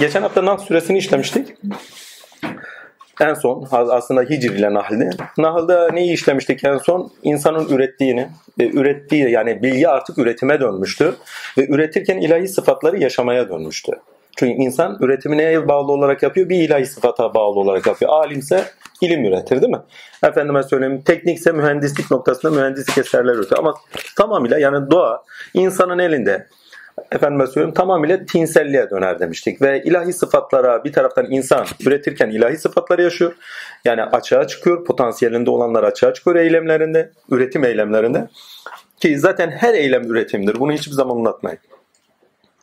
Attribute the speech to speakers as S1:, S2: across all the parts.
S1: geçen hafta Nahl suresini işlemiştik. En son aslında Hicr ile Nahl'de. Nahl'da neyi işlemiştik en son? İnsanın ürettiğini, e, ürettiği yani bilgi artık üretime dönmüştü. Ve üretirken ilahi sıfatları yaşamaya dönmüştü. Çünkü insan üretimi neye bağlı olarak yapıyor? Bir ilahi sıfata bağlı olarak yapıyor. Alimse ilim üretir değil mi? Efendime söyleyeyim teknikse mühendislik noktasında mühendislik eserler üretiyor. Ama tamamıyla yani doğa insanın elinde efendime söyleyeyim tamamıyla tinselliğe döner demiştik. Ve ilahi sıfatlara bir taraftan insan üretirken ilahi sıfatları yaşıyor. Yani açığa çıkıyor. Potansiyelinde olanlar açığa çıkıyor eylemlerinde, üretim eylemlerinde. Ki zaten her eylem üretimdir. Bunu hiçbir zaman unutmayın.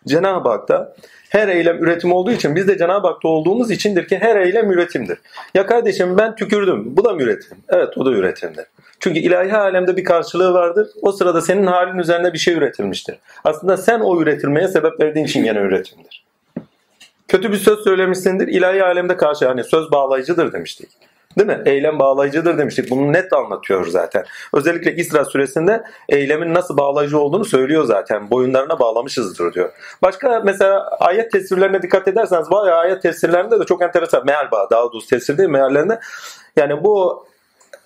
S1: Cenab-ı Hak da her eylem üretim olduğu için biz de Cenab-ı Hak'ta olduğumuz içindir ki her eylem üretimdir. Ya kardeşim ben tükürdüm. Bu da mı üretim? Evet o da üretimdir. Çünkü ilahi alemde bir karşılığı vardır. O sırada senin halin üzerine bir şey üretilmiştir. Aslında sen o üretilmeye sebep verdiğin için yine üretimdir. Kötü bir söz söylemişsindir. İlahi alemde karşı hani söz bağlayıcıdır demiştik. Değil mi? Eylem bağlayıcıdır demiştik. Bunu net anlatıyor zaten. Özellikle İsra suresinde eylemin nasıl bağlayıcı olduğunu söylüyor zaten. Boyunlarına bağlamışızdır diyor. Başka mesela ayet tefsirlerine dikkat ederseniz ya ayet tefsirlerinde de çok enteresan. Meal bağ daha doğrusu tefsir değil meallerinde. Yani bu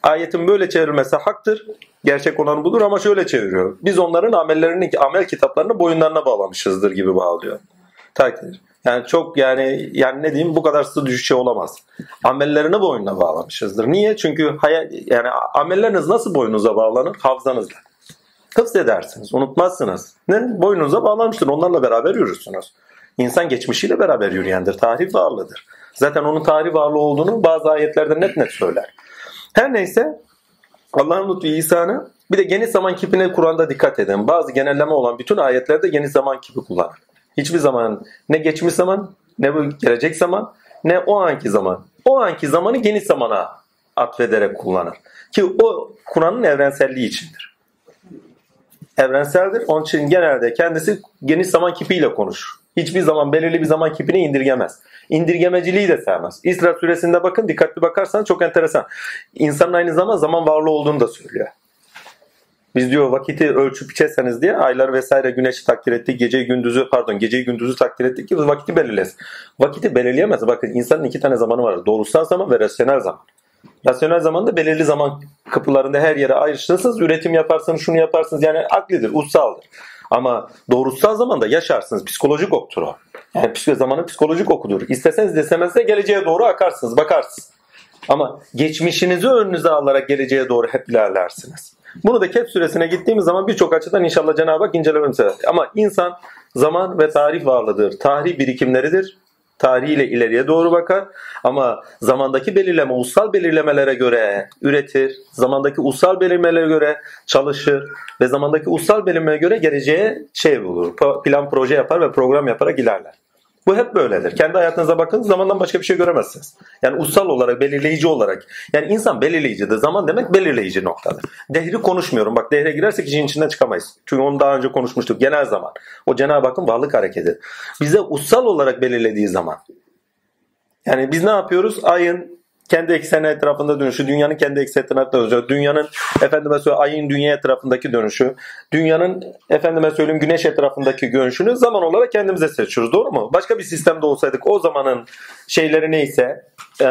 S1: ayetin böyle çevrilmesi haktır. Gerçek olan budur ama şöyle çeviriyor. Biz onların amellerini, amel kitaplarını boyunlarına bağlamışızdır gibi bağlıyor. Takdir. Yani çok yani yani ne diyeyim bu kadar sığ düşüşe olamaz. Amellerini boynuna bağlamışızdır. Niye? Çünkü hayal, yani amelleriniz nasıl boynunuza bağlanır? Hafızanızla. Hıfz edersiniz, unutmazsınız. Ne? Boynunuza bağlanmıştır. Onlarla beraber yürürsünüz. İnsan geçmişiyle beraber yürüyendir. Tarih varlığıdır. Zaten onun tarih varlığı olduğunu bazı ayetlerde net net söyler. Her neyse Allah'ın lütfu İsa'nı bir de geniş zaman kipine Kur'an'da dikkat edin. Bazı genelleme olan bütün ayetlerde geniş zaman kipi kullanır. Hiçbir zaman ne geçmiş zaman ne bu gelecek zaman ne o anki zaman. O anki zamanı geniş zamana atfederek kullanır. Ki o Kur'an'ın evrenselliği içindir. Evrenseldir. Onun için genelde kendisi geniş zaman kipiyle konuşur. Hiçbir zaman belirli bir zaman kipini indirgemez. İndirgemeciliği de sevmez. İsra suresinde bakın dikkatli bakarsanız çok enteresan. İnsanın aynı zaman zaman varlığı olduğunu da söylüyor. Biz diyor vakiti ölçüp biçerseniz diye aylar vesaire güneşi takdir ettik, geceyi gündüzü pardon geceyi gündüzü takdir ettik ki vakiti belirlesin. Vakiti belirleyemez. Bakın insanın iki tane zamanı var. Doğrusal zaman ve rasyonel zaman. Rasyonel zamanda belirli zaman kapılarında her yere ayrıştırırsınız. Üretim yaparsınız, şunu yaparsınız. Yani aklidir, utsaldır. Ama doğrusal zamanda yaşarsınız. Psikolojik oktur o. Yani zamanın psikolojik okudur. İsteseniz de de geleceğe doğru akarsınız, bakarsınız. Ama geçmişinizi önünüze alarak geleceğe doğru hep ilerlersiniz. Bunu da Kehf süresine gittiğimiz zaman birçok açıdan inşallah Cenab-ı Hak incelememiz Ama insan zaman ve tarih varlığıdır. Tarih birikimleridir. Tarihiyle ileriye doğru bakar. Ama zamandaki belirleme, ussal belirlemelere göre üretir, zamandaki ussal belirlemelere göre çalışır. Ve zamandaki ussal belirlemelere göre geleceğe şey bulur, plan proje yapar ve program yaparak ilerler. Bu hep böyledir. Kendi hayatınıza bakın zamandan başka bir şey göremezsiniz. Yani ussal olarak, belirleyici olarak. Yani insan belirleyicidir. Zaman demek belirleyici noktadır. Dehri konuşmuyorum. Bak dehre girersek işin içinden çıkamayız. Çünkü onu daha önce konuşmuştuk. Genel zaman. O Cenab-ı Hakk'ın varlık hareketi. Bize ussal olarak belirlediği zaman. Yani biz ne yapıyoruz? Ayın kendi ekseni etrafında dönüşü, dünyanın kendi ekseni etrafında dönüşü, dünyanın efendime söyleyeyim ayın dünya etrafındaki dönüşü, dünyanın efendime söyleyeyim güneş etrafındaki dönüşünü zaman olarak kendimize seçiyoruz. Doğru mu? Başka bir sistemde olsaydık o zamanın şeyleri neyse e,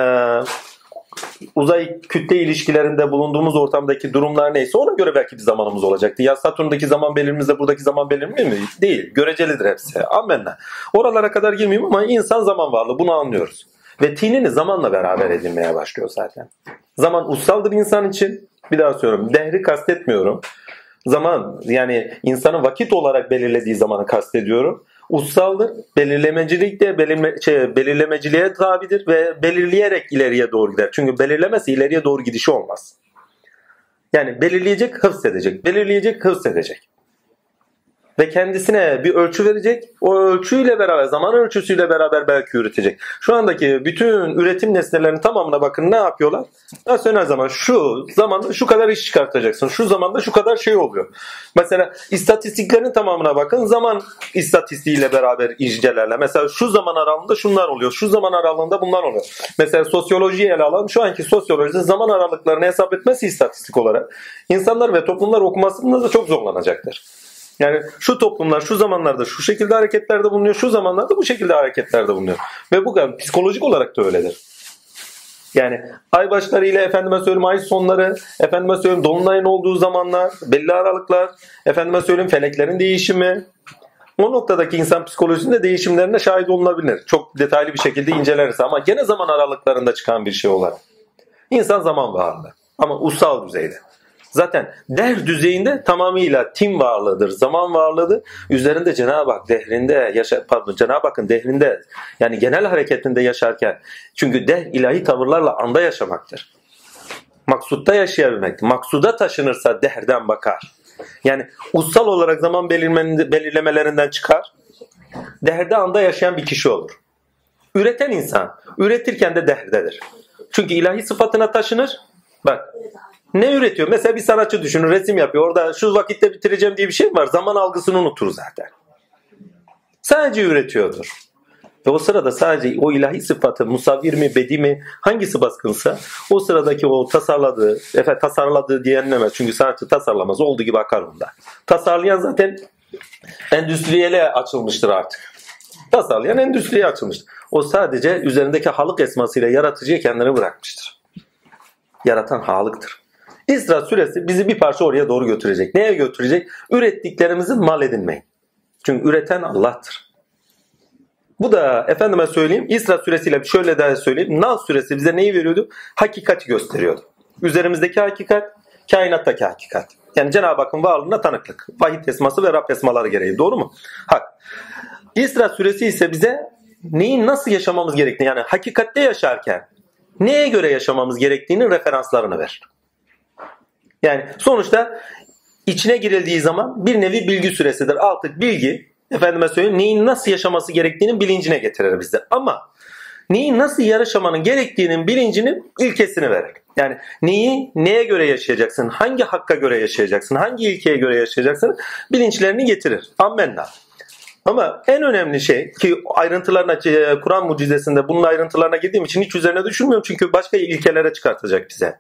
S1: uzay kütle ilişkilerinde bulunduğumuz ortamdaki durumlar neyse ona göre belki bir zamanımız olacaktı. Ya Satürn'deki zaman belirimizle buradaki zaman belirli mi? Değil. Görecelidir hepsi. Amenna. Oralara kadar girmeyeyim ama insan zaman varlığı. Bunu anlıyoruz. Ve tinini zamanla beraber edinmeye başlıyor zaten. Zaman utsaldır insan için. Bir daha söylüyorum. Dehri kastetmiyorum. Zaman yani insanın vakit olarak belirlediği zamanı kastediyorum. Utsaldır. Belirlemecilik de belirme, şey, belirlemeciliğe tabidir ve belirleyerek ileriye doğru gider. Çünkü belirlemesi ileriye doğru gidişi olmaz. Yani belirleyecek, hıfz edecek. Belirleyecek, hıfz edecek ve kendisine bir ölçü verecek. O ölçüyle beraber, zaman ölçüsüyle beraber belki üretecek. Şu andaki bütün üretim nesnelerinin tamamına bakın ne yapıyorlar? Rasyonel zaman şu zamanda şu kadar iş çıkartacaksın. Şu zamanda şu kadar şey oluyor. Mesela istatistiklerin tamamına bakın. Zaman istatistiğiyle beraber incelerler. Mesela şu zaman aralığında şunlar oluyor. Şu zaman aralığında bunlar oluyor. Mesela sosyolojiyi ele alalım. Şu anki sosyolojide zaman aralıklarını hesap etmesi istatistik olarak insanlar ve toplumlar okumasında da çok zorlanacaktır. Yani şu toplumlar şu zamanlarda şu şekilde hareketlerde bulunuyor, şu zamanlarda bu şekilde hareketlerde bulunuyor. Ve bu kadar psikolojik olarak da öyledir. Yani ay başları ile efendime söyleyeyim ay sonları, efendime söyleyeyim dolunayın olduğu zamanlar, belli aralıklar, efendime söyleyeyim feleklerin değişimi. O noktadaki insan psikolojisinde değişimlerine şahit olunabilir. Çok detaylı bir şekilde incelerse ama gene zaman aralıklarında çıkan bir şey olarak. İnsan zaman varlığı ama ussal düzeyde. Zaten der düzeyinde tamamıyla tim varlığıdır, zaman varlığıdır. Üzerinde Cenab-ı Hak dehrinde yaşa, pardon Cenab-ı Hakk'ın dehrinde yani genel hareketinde yaşarken çünkü der ilahi tavırlarla anda yaşamaktır. Maksutta yaşayabilmek. Maksuda taşınırsa dehrden bakar. Yani ussal olarak zaman belirlemelerinden çıkar. Deherde anda yaşayan bir kişi olur. Üreten insan, üretirken de dehrdedir. Çünkü ilahi sıfatına taşınır. Bak ne üretiyor? Mesela bir sanatçı düşünün resim yapıyor. Orada şu vakitte bitireceğim diye bir şey var. Zaman algısını unutur zaten. Sadece üretiyordur. Ve o sırada sadece o ilahi sıfatı musavvir mi, bedi mi hangisi baskınsa o sıradaki o tasarladığı, efendim tasarladığı diyenlemez. Çünkü sanatçı tasarlamaz. Olduğu gibi akar onda. Tasarlayan zaten endüstriyele açılmıştır artık. Tasarlayan endüstriye açılmıştır. O sadece üzerindeki halık esmasıyla yaratıcıya kendini bırakmıştır. Yaratan halıktır. İsra suresi bizi bir parça oraya doğru götürecek. Neye götürecek? Ürettiklerimizi mal edinmeyin. Çünkü üreten Allah'tır. Bu da efendime söyleyeyim İsra suresiyle şöyle daha söyleyeyim. Nal suresi bize neyi veriyordu? Hakikati gösteriyordu. Üzerimizdeki hakikat, kainattaki hakikat. Yani Cenab-ı Hakk'ın varlığına tanıklık. Vahid esması ve Rab esmaları gereği. Doğru mu? Hak. İsra suresi ise bize neyin nasıl yaşamamız gerektiğini yani hakikatte yaşarken neye göre yaşamamız gerektiğini referanslarını verir. Yani sonuçta içine girildiği zaman bir nevi bilgi süresidir. Artık bilgi efendime söyleyeyim neyin nasıl yaşaması gerektiğinin bilincine getirir bizde. Ama neyin nasıl yaşamanın gerektiğinin bilincini ilkesini verir. Yani neyi neye göre yaşayacaksın, hangi hakka göre yaşayacaksın, hangi ilkeye göre yaşayacaksın bilinçlerini getirir. Ammenna. Ama en önemli şey ki ayrıntılarına e, Kur'an mucizesinde bunun ayrıntılarına girdiğim için hiç üzerine düşünmüyorum çünkü başka ilkelere çıkartacak bize.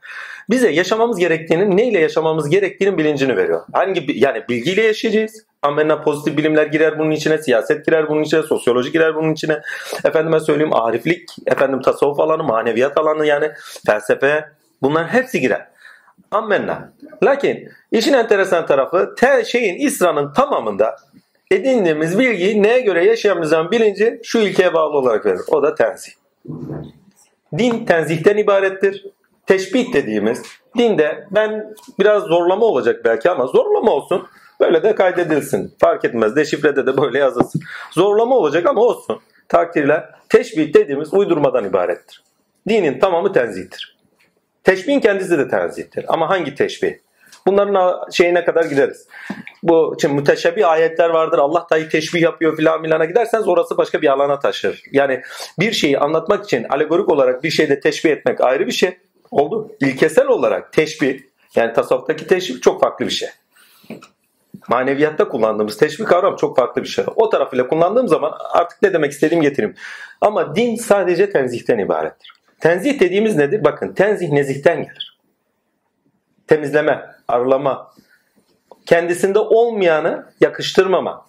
S1: Bize yaşamamız gerektiğinin neyle yaşamamız gerektiğinin bilincini veriyor. Hangi yani bilgiyle yaşayacağız. Amenna pozitif bilimler girer bunun içine, siyaset girer bunun içine, sosyoloji girer bunun içine. Efendime söyleyeyim ariflik, efendim tasavvuf alanı, maneviyat alanı yani felsefe bunların hepsi girer. Ammenna. Lakin işin enteresan tarafı te şeyin İsra'nın tamamında edindiğimiz bilgiyi neye göre yaşayacağımızdan bilinci şu ilkeye bağlı olarak verir. O da tenzih. Din tenzihten ibarettir. Teşbih dediğimiz dinde ben biraz zorlama olacak belki ama zorlama olsun. Böyle de kaydedilsin. Fark etmez. Deşifrede de böyle yazılsın. Zorlama olacak ama olsun. Takdirler teşbih dediğimiz uydurmadan ibarettir. Dinin tamamı tenzihtir. Teşbihin kendisi de tenzihtir. Ama hangi teşbih? Bunların şeyine kadar gideriz. Bu şimdi müteşebbih ayetler vardır. Allah dahi teşbih yapıyor filan milana giderseniz orası başka bir alana taşır. Yani bir şeyi anlatmak için alegorik olarak bir şeyde teşbih etmek ayrı bir şey. Oldu. İlkesel olarak teşbih yani tasavvuftaki teşbih çok farklı bir şey. Maneviyatta kullandığımız teşbih kavramı çok farklı bir şey. O tarafıyla kullandığım zaman artık ne demek istediğim getireyim. Ama din sadece tenzihten ibarettir. Tenzih dediğimiz nedir? Bakın tenzih nezihten gelir. Temizleme, arlama, kendisinde olmayanı yakıştırmama.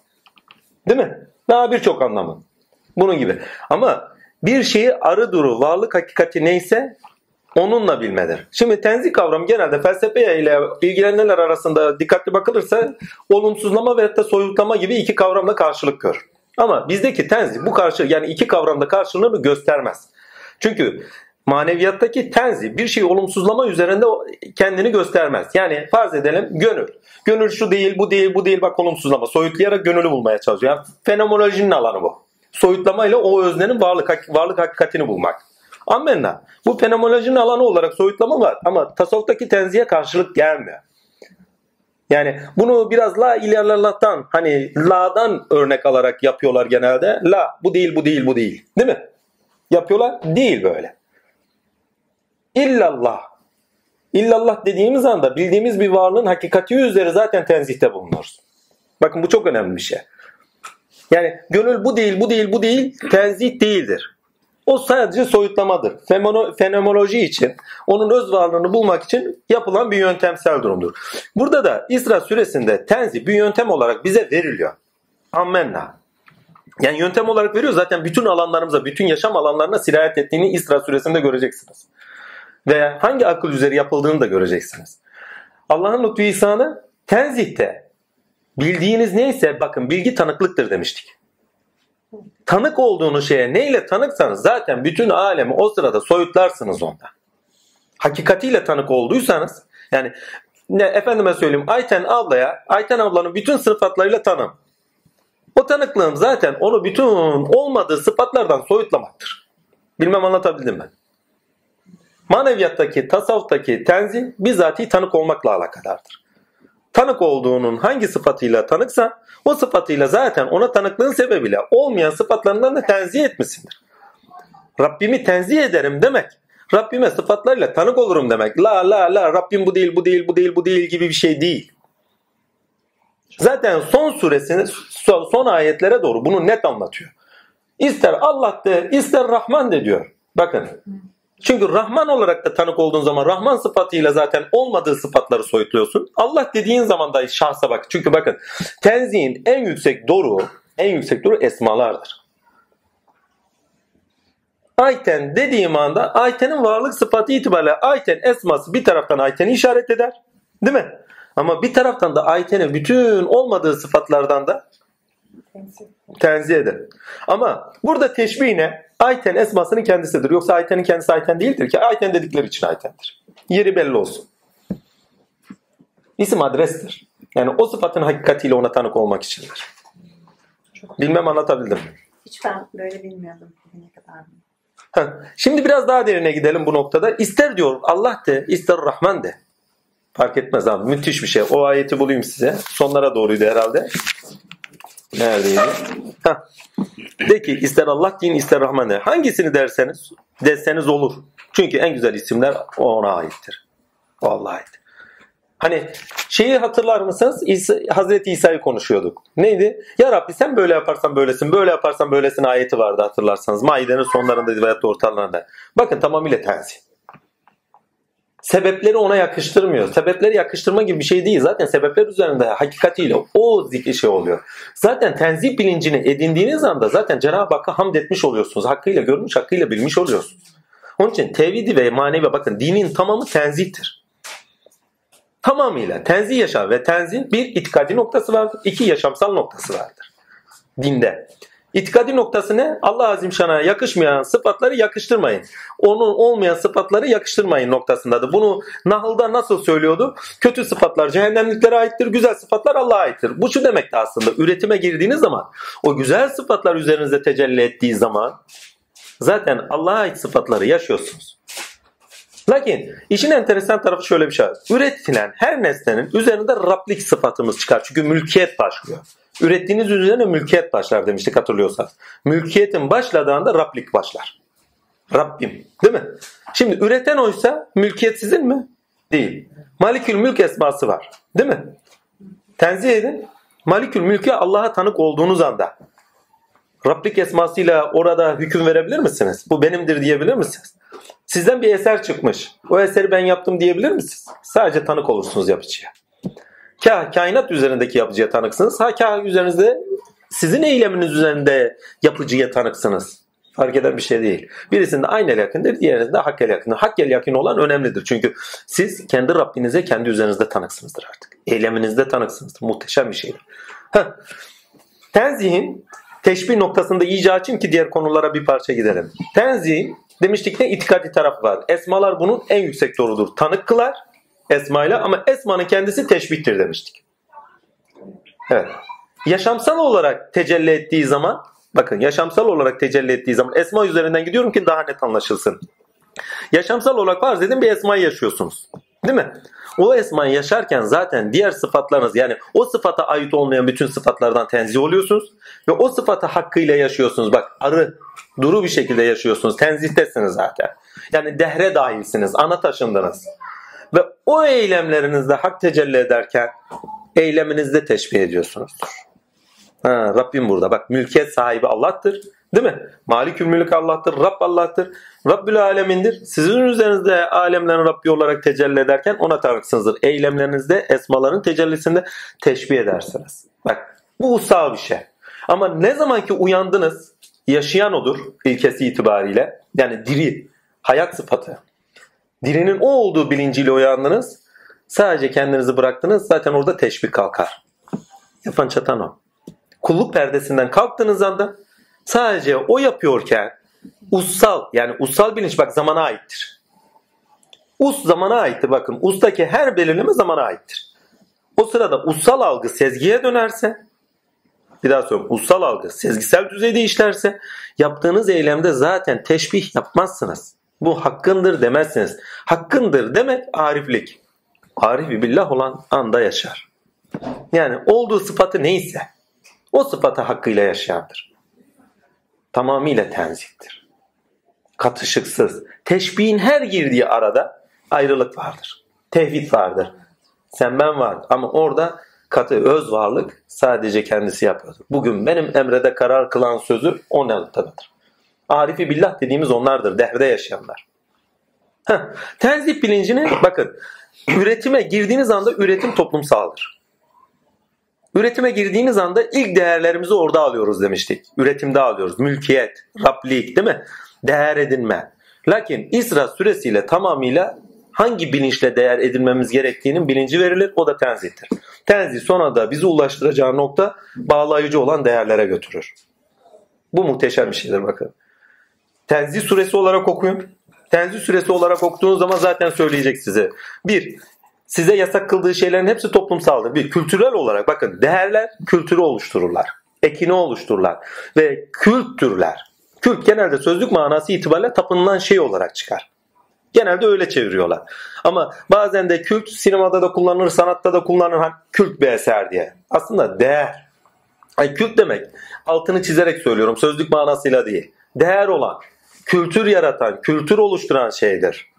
S1: Değil mi? Daha birçok anlamı. Bunun gibi. Ama bir şeyi arı duru, varlık hakikati neyse onunla bilmedir. Şimdi tenzih kavramı genelde felsefe ile ilgilenenler arasında dikkatli bakılırsa olumsuzlama ve hatta soyutlama gibi iki kavramda karşılık görür. Ama bizdeki tenzih bu karşı yani iki kavramda karşılığını göstermez. Çünkü maneviyattaki tenzi bir şeyi olumsuzlama üzerinde kendini göstermez. Yani farz edelim gönül. Gönül şu değil, bu değil, bu değil bak olumsuzlama. Soyutlayarak gönülü bulmaya çalışıyor. Yani fenomenolojinin alanı bu. Soyutlamayla o öznenin varlık, varlık hakikatini bulmak. Amenna. Bu fenomenolojinin alanı olarak soyutlama var ama tasavvuftaki tenziye karşılık gelmiyor. Yani bunu biraz la ilerlerlah'tan hani la'dan örnek alarak yapıyorlar genelde. La bu değil bu değil bu değil. Değil mi? Yapıyorlar. Değil böyle. İllallah. İllallah dediğimiz anda bildiğimiz bir varlığın hakikati üzeri zaten tenzihte bulunuruz. Bakın bu çok önemli bir şey. Yani gönül bu değil, bu değil, bu değil, tenzih değildir. O sadece soyutlamadır. Fenomenoloji için, onun öz varlığını bulmak için yapılan bir yöntemsel durumdur. Burada da İsra suresinde tenzi bir yöntem olarak bize veriliyor. Ammenna. Yani yöntem olarak veriyor. Zaten bütün alanlarımıza, bütün yaşam alanlarına sirayet ettiğini İsra suresinde göreceksiniz. Ve hangi akıl üzeri yapıldığını da göreceksiniz. Allah'ın lütfu ihsanı tenzihte bildiğiniz neyse bakın bilgi tanıklıktır demiştik. Tanık olduğunuz şeye neyle tanıksanız zaten bütün alemi o sırada soyutlarsınız onda. Hakikatiyle tanık olduysanız yani ne efendime söyleyeyim Ayten ablaya Ayten ablanın bütün sıfatlarıyla tanım. O tanıklığım zaten onu bütün olmadığı sıfatlardan soyutlamaktır. Bilmem anlatabildim mi? Maneviyattaki, tasavvuftaki tenzih bizatihi tanık olmakla alakadardır. Tanık olduğunun hangi sıfatıyla tanıksa o sıfatıyla zaten ona tanıklığın sebebiyle olmayan sıfatlarından da tenzih etmişsindir. Rabbimi tenzih ederim demek. Rabbime sıfatlarıyla tanık olurum demek. La la la Rabbim bu değil bu değil bu değil bu değil gibi bir şey değil. Zaten son suresinin son ayetlere doğru bunu net anlatıyor. İster Allah de ister Rahman de diyor. Bakın. Çünkü Rahman olarak da tanık olduğun zaman Rahman sıfatıyla zaten olmadığı sıfatları soyutluyorsun. Allah dediğin zaman da şahsa bak. Çünkü bakın tenzihin en yüksek doru, en yüksek doru esmalardır. Ayten dediğim anda Ayten'in varlık sıfatı itibariyle Ayten esması bir taraftan Ayten'i işaret eder. Değil mi? Ama bir taraftan da Ayten'in bütün olmadığı sıfatlardan da tenzih eder. Ama burada teşbih ne? Ayten esmasının kendisidir. Yoksa Ayten'in kendisi Ayten değildir ki. Ayten dedikleri için Ayten'dir. Yeri belli olsun. İsim adrestir. Yani o sıfatın hakikatiyle ona tanık olmak içindir. Bilmem anlatabildim mi?
S2: Hiç ben böyle bilmiyordum. Ne kadar
S1: Şimdi biraz daha derine gidelim bu noktada. İster diyor Allah de, ister Rahman de. Fark etmez abi. Müthiş bir şey. O ayeti bulayım size. Sonlara doğruydu herhalde. Neredeydi? Heh. De ki ister Allah deyin ister Rahman de. Hangisini derseniz deseniz olur. Çünkü en güzel isimler ona aittir. O Allah'a ait. Hani şeyi hatırlar mısınız? İsa, Hazreti İsa'yı konuşuyorduk. Neydi? Ya Rabbi sen böyle yaparsan böylesin, böyle yaparsan böylesin ayeti vardı hatırlarsanız. Maidenin sonlarında veyahut da ortalarında. Bakın tamamıyla tersi. Sebepleri ona yakıştırmıyor. Sebepleri yakıştırma gibi bir şey değil. Zaten sebepler üzerinde hakikatiyle o zikri şey oluyor. Zaten tenzih bilincini edindiğiniz anda zaten Cenab-ı Hakk'a hamd etmiş oluyorsunuz. Hakkıyla görmüş, hakkıyla bilmiş oluyorsunuz. Onun için tevhidi ve manevi bakın dinin tamamı tenzihtir. Tamamıyla tenzih yaşar ve tenzih bir itikadi noktası vardır. iki yaşamsal noktası vardır. Dinde. İtikadi noktası ne? Allah Azimşan'a yakışmayan sıfatları yakıştırmayın. Onun olmayan sıfatları yakıştırmayın noktasındadır. Bunu Nahıl'da nasıl söylüyordu? Kötü sıfatlar cehennemliklere aittir, güzel sıfatlar Allah'a aittir. Bu şu demekti aslında. Üretime girdiğiniz zaman o güzel sıfatlar üzerinizde tecelli ettiği zaman zaten Allah'a ait sıfatları yaşıyorsunuz. Lakin işin enteresan tarafı şöyle bir şey. Üretilen her nesnenin üzerinde Rablik sıfatımız çıkar. Çünkü mülkiyet başlıyor. Ürettiğiniz üzerine mülkiyet başlar demiştik hatırlıyorsanız. Mülkiyetin başladığında Rablik başlar. Rabbim değil mi? Şimdi üreten oysa mülkiyet sizin mi? Değil. Malikül mülk esması var. Değil mi? Tenzih edin. Malikül mülke Allah'a tanık olduğunuz anda Rablik esmasıyla orada hüküm verebilir misiniz? Bu benimdir diyebilir misiniz? Sizden bir eser çıkmış. O eseri ben yaptım diyebilir misiniz? Sadece tanık olursunuz yapıcıya. Kah kainat üzerindeki yapıcıya tanıksınız. Ha kah üzerinizde sizin eyleminiz üzerinde yapıcıya tanıksınız. Fark eden bir şey değil. Birisinde aynel yakındır, diğerinde hakkel yakındır. Hakkel yakın olan önemlidir. Çünkü siz kendi Rabbinize kendi üzerinizde tanıksınızdır artık. Eyleminizde tanıksınızdır. Muhteşem bir şeydir. Tenzihin teşbih noktasında iyice açayım ki diğer konulara bir parça gidelim. Tenzihin demiştik ne itikadi tarafı var. Esmalar bunun en yüksek doğrudur. Tanık kılar esmayla ama esmanın kendisi teşbihtir demiştik. Evet. Yaşamsal olarak tecelli ettiği zaman bakın yaşamsal olarak tecelli ettiği zaman esma üzerinden gidiyorum ki daha net anlaşılsın. Yaşamsal olarak farz edin bir esmayı yaşıyorsunuz. Değil mi? O esmayı yaşarken zaten diğer sıfatlarınız yani o sıfata ait olmayan bütün sıfatlardan tenzih oluyorsunuz ve o sıfatı hakkıyla yaşıyorsunuz. Bak arı, duru bir şekilde yaşıyorsunuz. Tenzihtesiniz zaten. Yani dehre dahilsiniz, ana taşındınız. Ve o eylemlerinizde hak tecelli ederken eyleminizde teşbih ediyorsunuzdur. Ha, Rabbim burada bak mülkiyet sahibi Allah'tır. Değil mi? Malikül mülk Allah'tır, Rab Allah'tır. Rabbül alemindir. Sizin üzerinizde alemlerin Rabbi olarak tecelli ederken ona tanıksınızdır. Eylemlerinizde esmaların tecellisinde teşbih edersiniz. Bak bu ussal bir şey. Ama ne zaman ki uyandınız yaşayan odur ilkesi itibariyle. Yani diri, hayat sıfatı. Dirinin o olduğu bilinciyle uyandınız. Sadece kendinizi bıraktınız. Zaten orada teşbih kalkar. Yapan çatan o. Kulluk perdesinden kalktığınız anda sadece o yapıyorken ussal yani ussal bilinç bak zamana aittir. Us zamana aittir bakın. Ustaki her belirleme zamana aittir. O sırada ussal algı sezgiye dönerse bir daha söylüyorum. Ussal algı sezgisel düzeyde işlerse yaptığınız eylemde zaten teşbih yapmazsınız. Bu hakkındır demezsiniz. Hakkındır demek ariflik. Arifi billah olan anda yaşar. Yani olduğu sıfatı neyse o sıfatı hakkıyla yaşayandır. Tamamıyla tenzihtir. Katışıksız. Teşbihin her girdiği arada ayrılık vardır. Tevhid vardır. Sen ben var ama orada katı öz varlık sadece kendisi yapıyordur. Bugün benim emrede karar kılan sözü o noktadır. Arifi billah dediğimiz onlardır. Dehrede yaşayanlar. Heh, tenzih bilincini bakın üretime girdiğiniz anda üretim toplumsaldır. Üretime girdiğiniz anda ilk değerlerimizi orada alıyoruz demiştik. Üretimde alıyoruz. Mülkiyet, Rablik değil mi? Değer edinme. Lakin İsra süresiyle tamamıyla hangi bilinçle değer edinmemiz gerektiğinin bilinci verilir. O da tenzihtir. Tenzih sonra da bizi ulaştıracağı nokta bağlayıcı olan değerlere götürür. Bu muhteşem bir şeydir bakın. Tenzih suresi olarak okuyun. Tenzih suresi olarak okuduğunuz zaman zaten söyleyecek size. Bir, size yasak kıldığı şeylerin hepsi toplumsaldır. Bir, kültürel olarak bakın değerler kültürü oluştururlar. Ekini oluştururlar. Ve kültürler. Kült genelde sözlük manası itibariyle tapınılan şey olarak çıkar. Genelde öyle çeviriyorlar. Ama bazen de kült sinemada da kullanılır, sanatta da kullanılır. Hani kült bir eser diye. Aslında değer. Ay kült demek altını çizerek söylüyorum sözlük manasıyla değil. Değer olan, kültür yaratan, kültür oluşturan şeydir.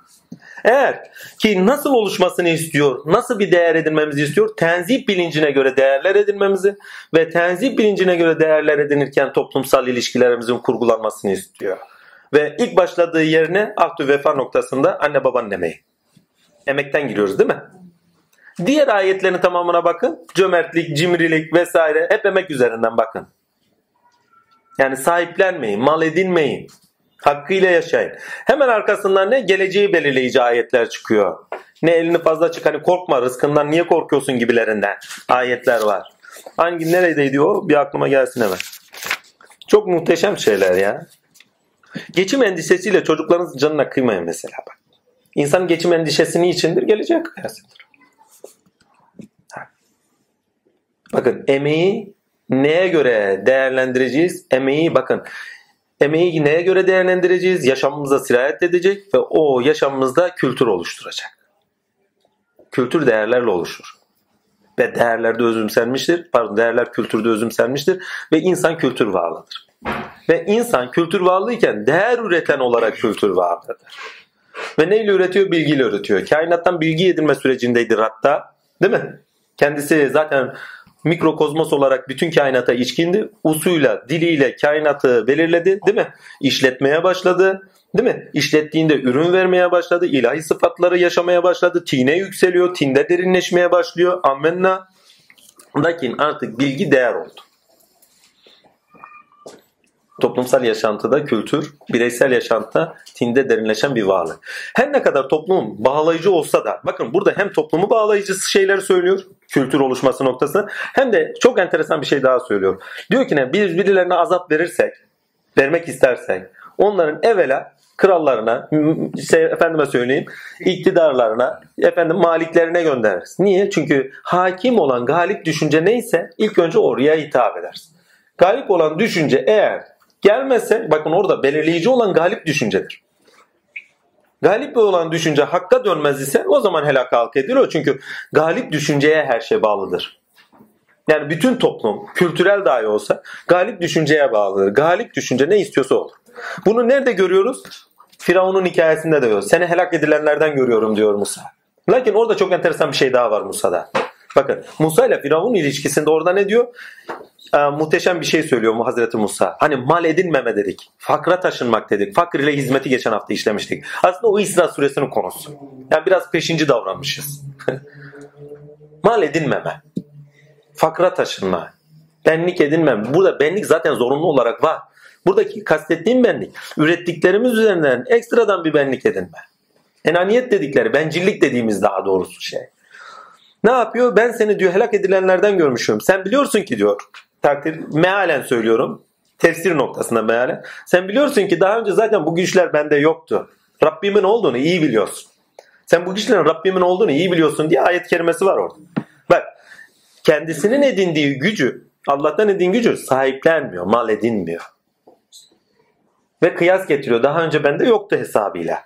S1: Eğer ki nasıl oluşmasını istiyor, nasıl bir değer edinmemizi istiyor? Tenzih bilincine göre değerler edinmemizi ve tenzih bilincine göre değerler edinirken toplumsal ilişkilerimizin kurgulanmasını istiyor. Ve ilk başladığı yerine ahdü vefa noktasında anne babanın emeği. Emekten giriyoruz değil mi? Diğer ayetlerin tamamına bakın. Cömertlik, cimrilik vesaire hep emek üzerinden bakın. Yani sahiplenmeyin, mal edinmeyin. Hakkıyla yaşayın. Hemen arkasından ne? Geleceği belirleyici ayetler çıkıyor. Ne elini fazla çık hani korkma rızkından niye korkuyorsun gibilerinden ayetler var. Hangi neredeydi o? Bir aklıma gelsin hemen. Çok muhteşem şeyler ya. Geçim endişesiyle çocuklarınızın canına kıymayın mesela bak. İnsanın geçim endişesi niçindir? Geleceğe kıyasıdır. Bakın emeği neye göre değerlendireceğiz? Emeği bakın emeği neye göre değerlendireceğiz? Yaşamımıza sirayet edecek ve o yaşamımızda kültür oluşturacak. Kültür değerlerle oluşur. Ve değerlerde özümsenmiştir. Pardon değerler kültürde özümsenmiştir. Ve insan kültür varlığıdır. Ve insan kültür varlığıyken değer üreten olarak kültür varlığıdır. Ve neyle üretiyor? Bilgiyle üretiyor. Kainattan bilgi edinme sürecindeydi hatta. Değil mi? Kendisi zaten mikrokozmos olarak bütün kainata içkindi. Usuyla, diliyle kainatı belirledi değil mi? İşletmeye başladı. Değil mi? İşlettiğinde ürün vermeye başladı. ilahi sıfatları yaşamaya başladı. Tine yükseliyor. Tinde derinleşmeye başlıyor. Ammenna. Lakin artık bilgi değer oldu. Toplumsal yaşantıda kültür, bireysel yaşantıda tinde derinleşen bir varlık. Her ne kadar toplum bağlayıcı olsa da bakın burada hem toplumu bağlayıcı şeyleri söylüyor kültür oluşması noktasında hem de çok enteresan bir şey daha söylüyor. Diyor ki ne biz birilerine azap verirsek, vermek istersek onların evvela krallarına, şey, efendime söyleyeyim, iktidarlarına, efendim maliklerine göndeririz. Niye? Çünkü hakim olan galip düşünce neyse ilk önce oraya hitap edersin. Galip olan düşünce eğer gelmezse bakın orada belirleyici olan galip düşüncedir. Galip olan düşünce hakka dönmez ise o zaman helak halk edilir. Çünkü galip düşünceye her şey bağlıdır. Yani bütün toplum kültürel dahi olsa galip düşünceye bağlıdır. Galip düşünce ne istiyorsa olur. Bunu nerede görüyoruz? Firavun'un hikayesinde de görüyoruz. Seni helak edilenlerden görüyorum diyor Musa. Lakin orada çok enteresan bir şey daha var Musa'da. Bakın Musa ile Firavun ilişkisinde orada ne diyor? E, muhteşem bir şey söylüyor mu Hazreti Musa. Hani mal edinmeme dedik. Fakra taşınmak dedik. Fakir ile hizmeti geçen hafta işlemiştik. Aslında o İsra suresinin konusu. Yani biraz peşinci davranmışız. mal edinmeme. Fakra taşınma. Benlik edinmem. Burada benlik zaten zorunlu olarak var. Buradaki kastettiğim benlik. Ürettiklerimiz üzerinden ekstradan bir benlik edinme. Enaniyet dedikleri, bencillik dediğimiz daha doğrusu şey. Ne yapıyor? Ben seni diyor helak edilenlerden görmüşüm. Sen biliyorsun ki diyor. Takdir mealen söylüyorum. Tefsir noktasında mealen. Sen biliyorsun ki daha önce zaten bu güçler bende yoktu. Rabbimin olduğunu iyi biliyorsun. Sen bu güçlerin Rabbimin olduğunu iyi biliyorsun diye ayet kerimesi var orada. Bak kendisinin edindiği gücü Allah'tan edindiği gücü sahiplenmiyor, mal edinmiyor. Ve kıyas getiriyor. Daha önce bende yoktu hesabıyla.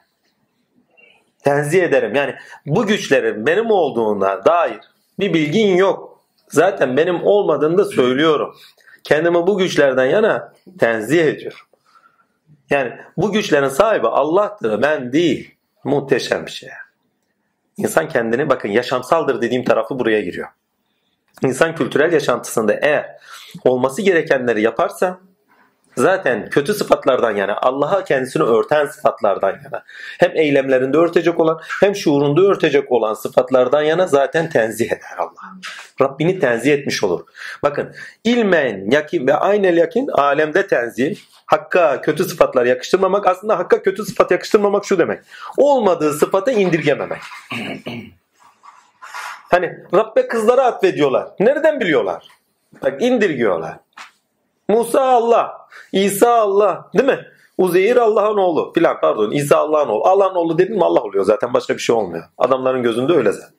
S1: Tenzih ederim. Yani bu güçlerin benim olduğuna dair bir bilgin yok. Zaten benim olmadığını da söylüyorum. Kendimi bu güçlerden yana tenzih ediyorum. Yani bu güçlerin sahibi Allah'tır, ben değil. Muhteşem bir şey. İnsan kendini bakın yaşamsaldır dediğim tarafı buraya giriyor. İnsan kültürel yaşantısında eğer olması gerekenleri yaparsa zaten kötü sıfatlardan yana Allah'a kendisini örten sıfatlardan yana hem eylemlerinde örtecek olan hem şuurunda örtecek olan sıfatlardan yana zaten tenzih eder Allah. Rabbini tenzih etmiş olur. Bakın ilmen yakin ve aynel yakin alemde tenzih Hakka kötü sıfatlar yakıştırmamak aslında Hakka kötü sıfat yakıştırmamak şu demek. Olmadığı sıfatı indirgememek. Hani Rabbe kızlara atfediyorlar. Nereden biliyorlar? Bak indirgiyorlar. Musa Allah, İsa Allah değil mi? Uzeyir Allah'ın oğlu filan pardon İsa Allah'ın oğlu. Allah'ın oğlu dedin mi Allah oluyor zaten başka bir şey olmuyor. Adamların gözünde öyle zaten.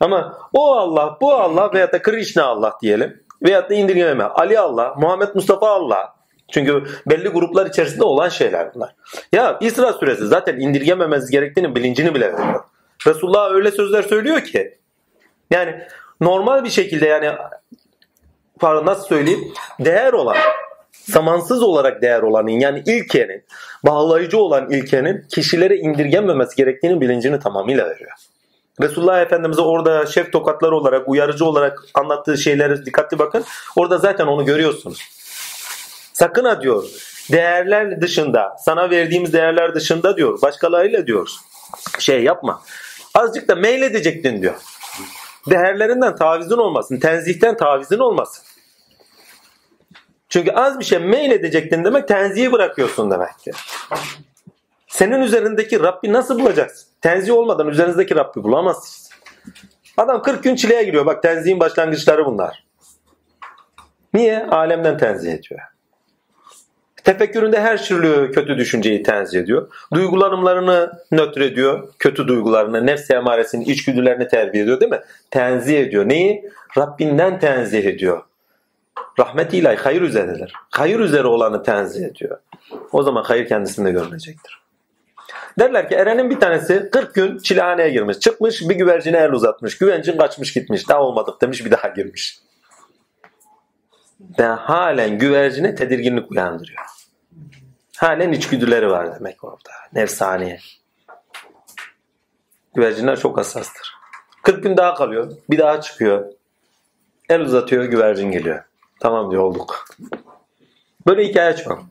S1: Ama o Allah, bu Allah veyahut da Krishna Allah diyelim. Veyahut da indirgememe. Ali Allah, Muhammed Mustafa Allah. Çünkü belli gruplar içerisinde olan şeyler bunlar. Ya İsra suresi zaten indirgememeniz gerektiğini bilincini bile veriyor. Resulullah öyle sözler söylüyor ki. Yani normal bir şekilde yani pardon nasıl söyleyeyim değer olan zamansız olarak değer olanın yani ilkenin bağlayıcı olan ilkenin kişilere indirgenmemesi gerektiğini bilincini tamamıyla veriyor. Resulullah Efendimiz'e orada şef tokatları olarak, uyarıcı olarak anlattığı şeylere dikkatli bakın. Orada zaten onu görüyorsunuz. Sakın ha diyor. Değerler dışında, sana verdiğimiz değerler dışında diyor. Başkalarıyla diyor. Şey yapma. Azıcık da meyledecektin diyor. Değerlerinden tavizin olmasın. Tenzihten tavizin olmasın. Çünkü az bir şey meyledecektin demek tenzihi bırakıyorsun demektir. Senin üzerindeki Rabbi nasıl bulacaksın? Tenzih olmadan üzerinizdeki Rabbi bulamazsınız. Adam 40 gün çileye giriyor. Bak tenzihin başlangıçları bunlar. Niye? Alemden tenzih ediyor. Tefekküründe her türlü kötü düşünceyi tenzih ediyor. Duygulanımlarını nötr ediyor. Kötü duygularını, nefs emaresini, içgüdülerini terbiye ediyor değil mi? Tenzih ediyor. Neyi? Rabbinden tenzih ediyor. Rahmetiyle hayır üzeredir. Hayır üzere olanı tenzih ediyor. O zaman hayır kendisinde görünecektir. Derler ki Eren'in bir tanesi 40 gün çilehaneye girmiş. Çıkmış bir güvercine el uzatmış. Güvercin kaçmış gitmiş. Daha olmadık demiş bir daha girmiş. Ve halen güvercine tedirginlik uyandırıyor. Halen içgüdüleri var demek orada. Nefsaniye. Güvercinler çok hassastır. 40 gün daha kalıyor. Bir daha çıkıyor. El uzatıyor güvercin geliyor. Tamam diyor olduk. Böyle hikaye çok.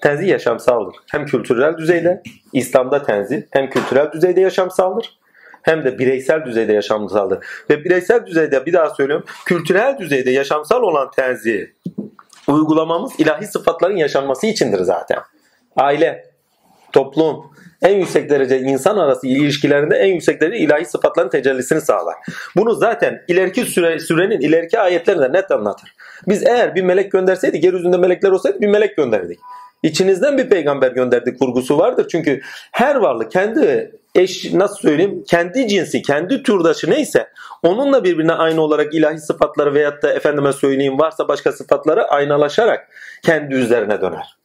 S1: Tenzih yaşamsaldır. Hem kültürel düzeyde, İslam'da tenzih hem kültürel düzeyde yaşamsaldır hem de bireysel düzeyde yaşamsaldır. Ve bireysel düzeyde bir daha söylüyorum, kültürel düzeyde yaşamsal olan tenzihi uygulamamız ilahi sıfatların yaşanması içindir zaten. Aile, toplum, en yüksek derece insan arası ilişkilerinde en yüksek derece ilahi sıfatların tecellisini sağlar. Bunu zaten ileriki süre, sürenin ileriki ayetlerinde net anlatır. Biz eğer bir melek gönderseydik, yeryüzünde melekler olsaydı bir melek gönderdik. İçinizden bir peygamber gönderdik vurgusu vardır. Çünkü her varlık kendi eş nasıl söyleyeyim kendi cinsi, kendi türdaşı neyse onunla birbirine aynı olarak ilahi sıfatları veyahut da efendime söyleyeyim varsa başka sıfatları aynalaşarak kendi üzerine döner.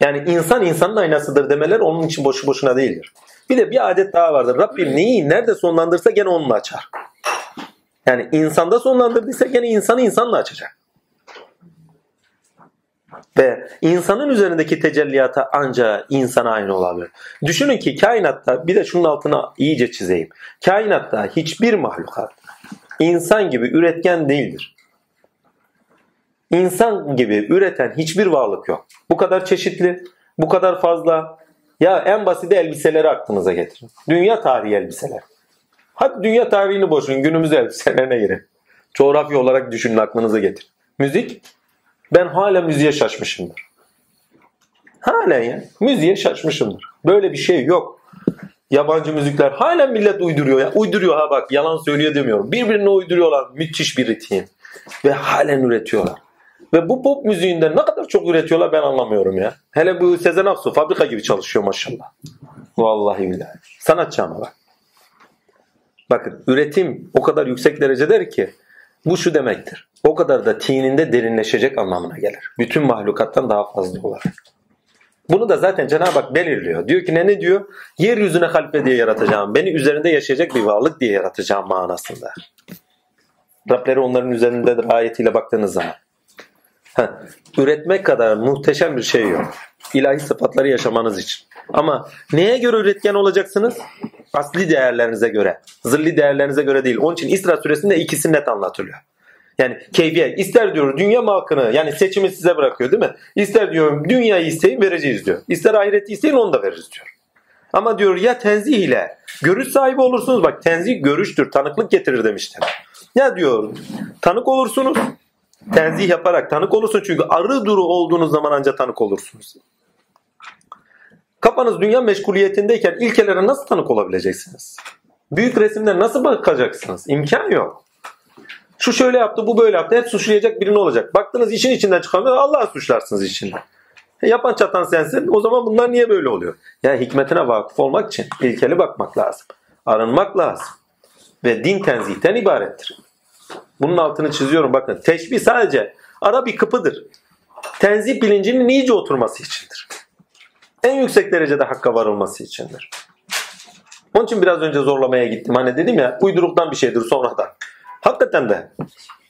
S1: Yani insan insanın aynasıdır demeler onun için boşu boşuna değildir. Bir de bir adet daha vardır. Rabbim neyi nerede sonlandırsa gene onunla açar. Yani insanda sonlandırdıysa gene insanı insanla açacak. Ve insanın üzerindeki tecelliyata ancak insana aynı olabilir. Düşünün ki kainatta bir de şunun altına iyice çizeyim. Kainatta hiçbir mahlukat insan gibi üretken değildir. İnsan gibi üreten hiçbir varlık yok. Bu kadar çeşitli, bu kadar fazla. Ya en basit elbiseleri aklınıza getirin. Dünya tarihi elbiseler. Hadi dünya tarihini boşun günümüz elbiselerine girin. Coğrafya olarak düşünün aklınıza getir. Müzik. Ben hala müziğe şaşmışımdır. Halen ya. Müziğe şaşmışımdır. Böyle bir şey yok. Yabancı müzikler halen millet uyduruyor ya. Uyduruyor ha bak yalan söylüyor demiyorum. Birbirine uyduruyorlar. Müthiş bir ritim. Ve halen üretiyorlar. Ve bu pop müziğinden ne kadar çok üretiyorlar ben anlamıyorum ya. Hele bu Sezen Aksu fabrika gibi çalışıyor maşallah. Vallahi billahi. Sanatçı ama bak. Bakın üretim o kadar yüksek derecedir ki bu şu demektir. O kadar da tininde derinleşecek anlamına gelir. Bütün mahlukattan daha fazla olarak. Bunu da zaten Cenab-ı Hak belirliyor. Diyor ki ne ne diyor? Yeryüzüne halife diye yaratacağım. Beni üzerinde yaşayacak bir varlık diye yaratacağım manasında. Rableri onların üzerindedir ayetiyle baktığınız zaman. Ha, üretmek kadar muhteşem bir şey yok. İlahi sıfatları yaşamanız için. Ama neye göre üretken olacaksınız? Asli değerlerinize göre. Zilli değerlerinize göre değil. Onun için İsra suresinde ikisi net anlatılıyor. Yani keyfiyet. İster diyor dünya mı yani seçimi size bırakıyor değil mi? İster diyor dünyayı isteyin vereceğiz diyor. İster ahireti isteyin onu da veririz diyor. Ama diyor ya tenzih ile görüş sahibi olursunuz. Bak tenzih görüştür, tanıklık getirir demiştim. Ya diyor tanık olursunuz. Tenzih yaparak tanık olursunuz. Çünkü arı duru olduğunuz zaman ancak tanık olursunuz. Kafanız dünya meşguliyetindeyken ilkelere nasıl tanık olabileceksiniz? Büyük resimde nasıl bakacaksınız? İmkan yok. Şu şöyle yaptı, bu böyle yaptı. Hep suçlayacak birini olacak. Baktınız işin içinden çıkamıyor. Allah'a suçlarsınız içinden. Yapan çatan sensin. O zaman bunlar niye böyle oluyor? Ya hikmetine vakıf olmak için ilkeli bakmak lazım. Arınmak lazım. Ve din tenzihten ibarettir. Bunun altını çiziyorum bakın. Teşbih sadece ara bir kapıdır. Tenzih bilincinin iyice oturması içindir. En yüksek derecede hakka varılması içindir. Onun için biraz önce zorlamaya gittim. Hani dedim ya uyduruktan bir şeydir sonradan. Hakikaten de.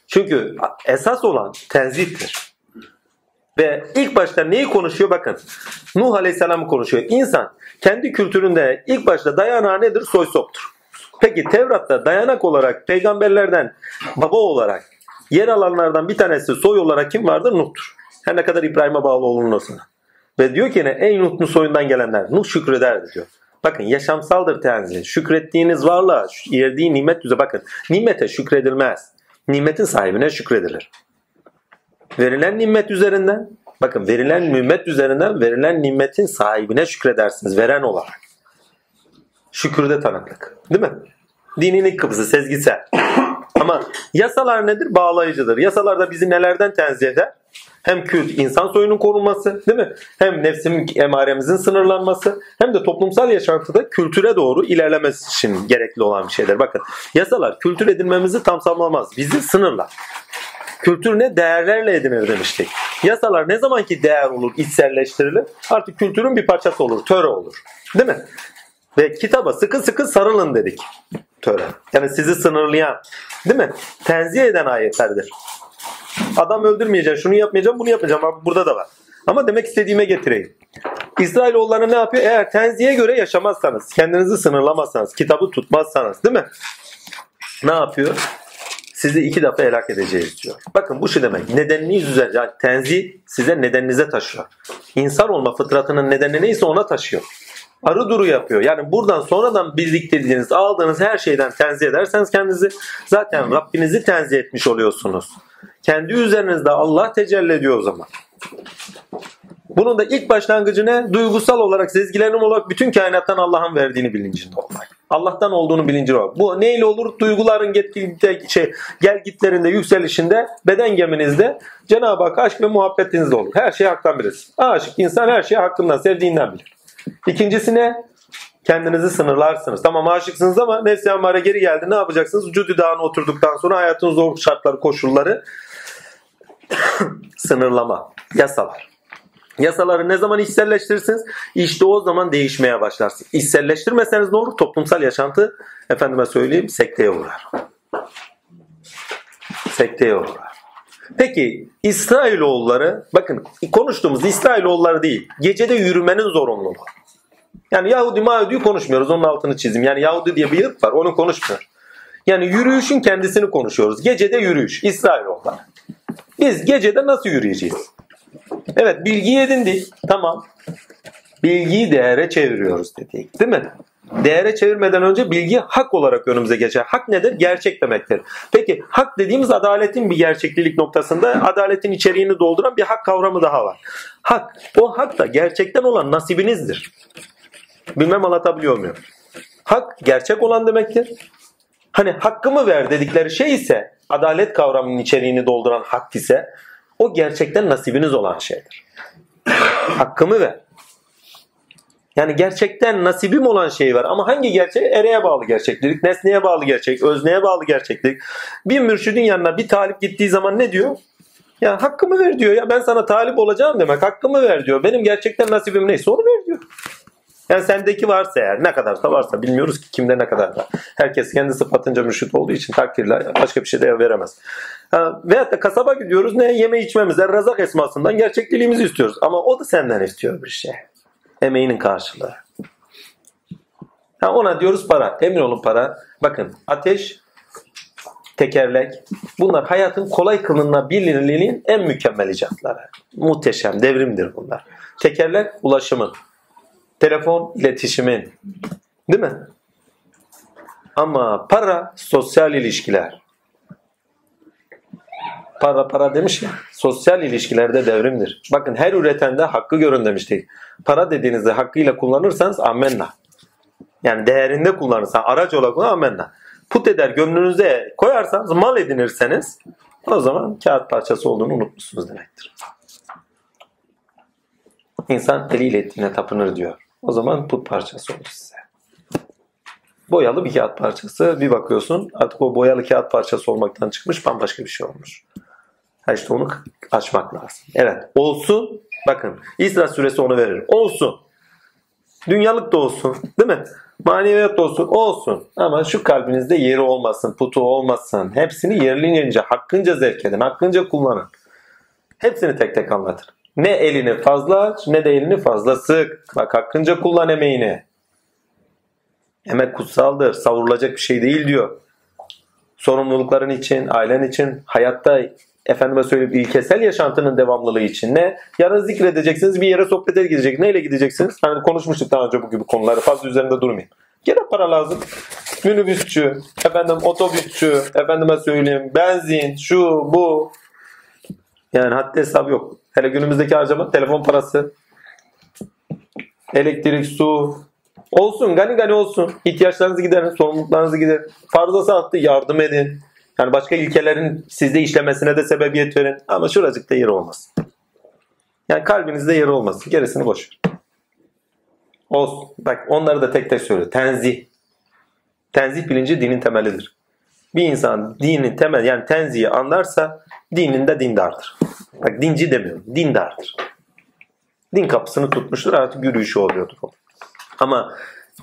S1: Çünkü esas olan tenzihtir. Ve ilk başta neyi konuşuyor bakın. Nuh Aleyhisselam'ı konuşuyor. İnsan kendi kültüründe ilk başta dayanağı nedir? Soy soptur. Peki Tevrat'ta dayanak olarak peygamberlerden baba olarak yer alanlardan bir tanesi soy olarak kim vardır? Nuh'tur. Her ne kadar İbrahim'e bağlı olunursa. Ve diyor ki ne? En Nuh'un soyundan gelenler. Nuh şükrederdi diyor. Bakın yaşamsaldır tenzih. Şükrettiğiniz varlığa, yerdiği nimet düze bakın. Nimete şükredilmez. Nimetin sahibine şükredilir. Verilen nimet üzerinden, bakın verilen nimet üzerinden verilen nimetin sahibine şükredersiniz. Veren olarak. Şükürde tanıklık. Değil mi? Dinin ilk kapısı sezgisel. Ama yasalar nedir? Bağlayıcıdır. Yasalar da bizi nelerden tenzih eder? Hem kült insan soyunun korunması değil mi? Hem nefsim emaremizin sınırlanması hem de toplumsal yaşantıda kültüre doğru ilerlemesi için gerekli olan bir şeyler. Bakın yasalar kültür edinmemizi tam sağlamaz. Bizi sınırlar. Kültür ne? Değerlerle edinir demiştik. Yasalar ne zaman ki değer olur, içselleştirilir artık kültürün bir parçası olur, töre olur. Değil mi? Ve kitaba sıkı sıkı sarılın dedik. Töre. Yani sizi sınırlayan, değil mi? Tenzih eden ayetlerdir. Adam öldürmeyeceğim, şunu yapmayacağım, bunu yapmayacağım. Abi burada da var. Ama demek istediğime getireyim. İsrailoğulları ne yapıyor? Eğer tenziye göre yaşamazsanız, kendinizi sınırlamazsanız, kitabı tutmazsanız değil mi? Ne yapıyor? Sizi iki defa helak edeceğiz diyor. Bakın bu şu demek. Nedeniniz üzerine. Yani tenzih size nedeninize taşıyor. İnsan olma fıtratının nedeni neyse ona taşıyor. Arı duru yapıyor. Yani buradan sonradan biriktirdiğiniz, aldığınız her şeyden tenzih ederseniz kendinizi zaten Rabbinizi tenzih etmiş oluyorsunuz. Kendi üzerinizde Allah tecelli ediyor o zaman. Bunun da ilk başlangıcı ne? Duygusal olarak, sezgilerim olarak bütün kainattan Allah'ın verdiğini bilincinde olmak. Allah'tan olduğunu bilincinde olmak. Bu neyle olur? Duyguların gitgide, şey, gel gitlerinde, yükselişinde, beden geminizde Cenab-ı Hak aşk ve muhabbetinizde olur. Her şeyi haktan bilir. Aşık insan her şeyi hakkından, sevdiğinden bilir. İkincisi ne? Kendinizi sınırlarsınız. Tamam aşıksınız ama nefsi amare geri geldi. Ne yapacaksınız? Cüdü dağına oturduktan sonra hayatın zor şartları, koşulları sınırlama, yasalar. Yasaları ne zaman içselleştirirsiniz? İşte o zaman değişmeye başlarsınız. İçselleştirmeseniz ne olur? Toplumsal yaşantı efendime söyleyeyim sekteye uğrar. Sekteye uğrar. Peki İsrailoğulları bakın konuştuğumuz İsrailoğulları değil. Gecede yürümenin zorunluluğu. Yani Yahudi Mahudi konuşmuyoruz. Onun altını çizim. Yani Yahudi diye bir ırk var. Onu konuşmuyor. Yani yürüyüşün kendisini konuşuyoruz. Gecede yürüyüş. İsrailoğulları. Biz gecede nasıl yürüyeceğiz? Evet bilgi edindik. Tamam. Bilgiyi değere çeviriyoruz dedik. Değil mi? Değere çevirmeden önce bilgi hak olarak önümüze geçer. Hak nedir? Gerçek demektir. Peki hak dediğimiz adaletin bir gerçeklilik noktasında adaletin içeriğini dolduran bir hak kavramı daha var. Hak, o hak da gerçekten olan nasibinizdir. Bilmem anlatabiliyor muyum? Hak gerçek olan demektir. Hani hakkımı ver dedikleri şey ise adalet kavramının içeriğini dolduran hak ise o gerçekten nasibiniz olan şeydir. Hakkımı ver. Yani gerçekten nasibim olan şey var. Ama hangi gerçek? Ereğe bağlı gerçeklik, nesneye bağlı gerçek, özneye bağlı gerçeklik. Bir mürşidin yanına bir talip gittiği zaman ne diyor? Ya hakkımı ver diyor. Ya ben sana talip olacağım demek. Hakkımı ver diyor. Benim gerçekten nasibim neyse onu ver diyor. Yani sendeki varsa eğer ne kadar da varsa bilmiyoruz ki kimde ne kadar da. Herkes kendi sıfatınca mürşit olduğu için takdirle başka bir şey de veremez. Ha, veyahut da kasaba gidiyoruz ne yeme içmemizden razak esmasından gerçekliğimizi istiyoruz. Ama o da senden istiyor bir şey. Emeğinin karşılığı. Ha, ona diyoruz para. Emin olun para. Bakın ateş, tekerlek bunlar hayatın kolay kılınabilirliğinin en mükemmel icatları. Muhteşem, devrimdir bunlar. Tekerlek ulaşımın. Telefon iletişimin. Değil mi? Ama para sosyal ilişkiler. Para para demiş ya. Sosyal ilişkilerde devrimdir. Bakın her üretende hakkı görün demiştik. Para dediğinizde hakkıyla kullanırsanız amenna. Yani değerinde kullanırsan araç olarak kullan amenna. Put eder gönlünüze koyarsanız mal edinirseniz o zaman kağıt parçası olduğunu unutmuşsunuz demektir. İnsan eliyle ettiğine tapınır diyor. O zaman put parçası olur size. Boyalı bir kağıt parçası. Bir bakıyorsun artık o boyalı kağıt parçası olmaktan çıkmış bambaşka bir şey olmuş. Ha işte onu açmak lazım. Evet olsun. Bakın İsra suresi onu verir. Olsun. Dünyalık da olsun. Değil mi? Maneviyat olsun. Olsun. Ama şu kalbinizde yeri olmasın. Putu olmasın. Hepsini yerlince, hakkınca zevk edin. Hakkınca kullanın. Hepsini tek tek anlatır. Ne elini fazla aç ne de elini fazla sık. Bak hakkınca kullan emeğini. Emek kutsaldır. Savurulacak bir şey değil diyor. Sorumlulukların için, ailen için, hayatta efendime söyleyeyim ilkesel yaşantının devamlılığı için ne? Yarın zikredeceksiniz bir yere sohbete gidecek. Neyle gideceksiniz? Hani konuşmuştuk daha önce bu gibi konuları. Fazla üzerinde durmayın. Gene para lazım. Minibüsçü, efendim otobüsçü, efendime söyleyeyim benzin, şu bu. Yani haddi hesap yok. Hele günümüzdeki harcama telefon parası, elektrik, su. Olsun gani gani olsun. İhtiyaçlarınızı giderin, sorumluluklarınızı giderin. Fazlası attı yardım edin. Yani başka ilkelerin sizde işlemesine de sebebiyet verin. Ama şuracıkta yeri olmasın. Yani kalbinizde yeri olmasın. Gerisini boş ver. Olsun. Bak onları da tek tek söylüyor. Tenzih. Tenzih bilinci dinin temelidir. Bir insan dinin temel yani tenzihi anlarsa dininde dindardır. Bak dinci demiyorum. Dindardır. Din kapısını tutmuştur artık yürüyüşü oluyordur. Ama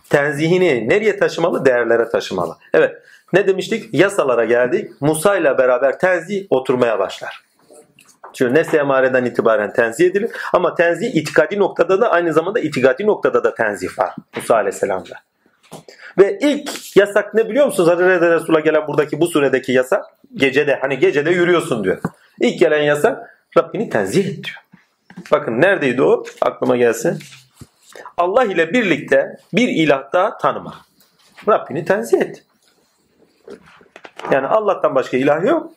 S1: tenzihini nereye taşımalı? Değerlere taşımalı. Evet. Ne demiştik? Yasalara geldik. Musa ile beraber tenzih oturmaya başlar. Çünkü nesle emareden itibaren tenzih edilir. Ama tenzih itikadi noktada da aynı zamanda itikadi noktada da tenzih var. Musa aleyhisselamda. Ve ilk yasak ne biliyor musunuz? Hazreti Resul'a gelen buradaki bu suredeki yasak gecede hani gecede yürüyorsun diyor. İlk gelen yasak Rabbini tenzih et diyor. Bakın neredeydi o? Aklıma gelsin. Allah ile birlikte bir ilah daha tanıma. Rabbini tenzih et. Yani Allah'tan başka ilah yok.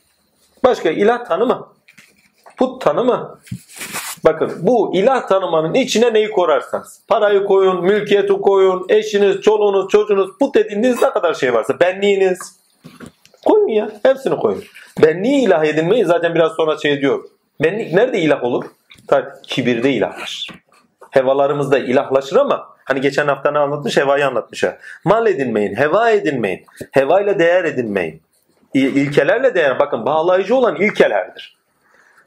S1: Başka ilah tanıma. Put tanıma. Bakın bu ilah tanımanın içine neyi korarsanız. Parayı koyun, mülkiyeti koyun, eşiniz, çoluğunuz, çocuğunuz, put edindiğiniz ne kadar şey varsa. Benliğiniz. Koyun ya. Hepsini koyun. Benliği ilah edinmeyi zaten biraz sonra şey diyor. Benlik nerede ilah olur? Tabii kibirde ilahlaşır. Hevalarımızda ilahlaşır ama hani geçen hafta ne anlatmış? Hevayı anlatmış. Ha. Mal edinmeyin, heva edinmeyin. Hevayla değer edinmeyin. İlkelerle değer, bakın bağlayıcı olan ilkelerdir.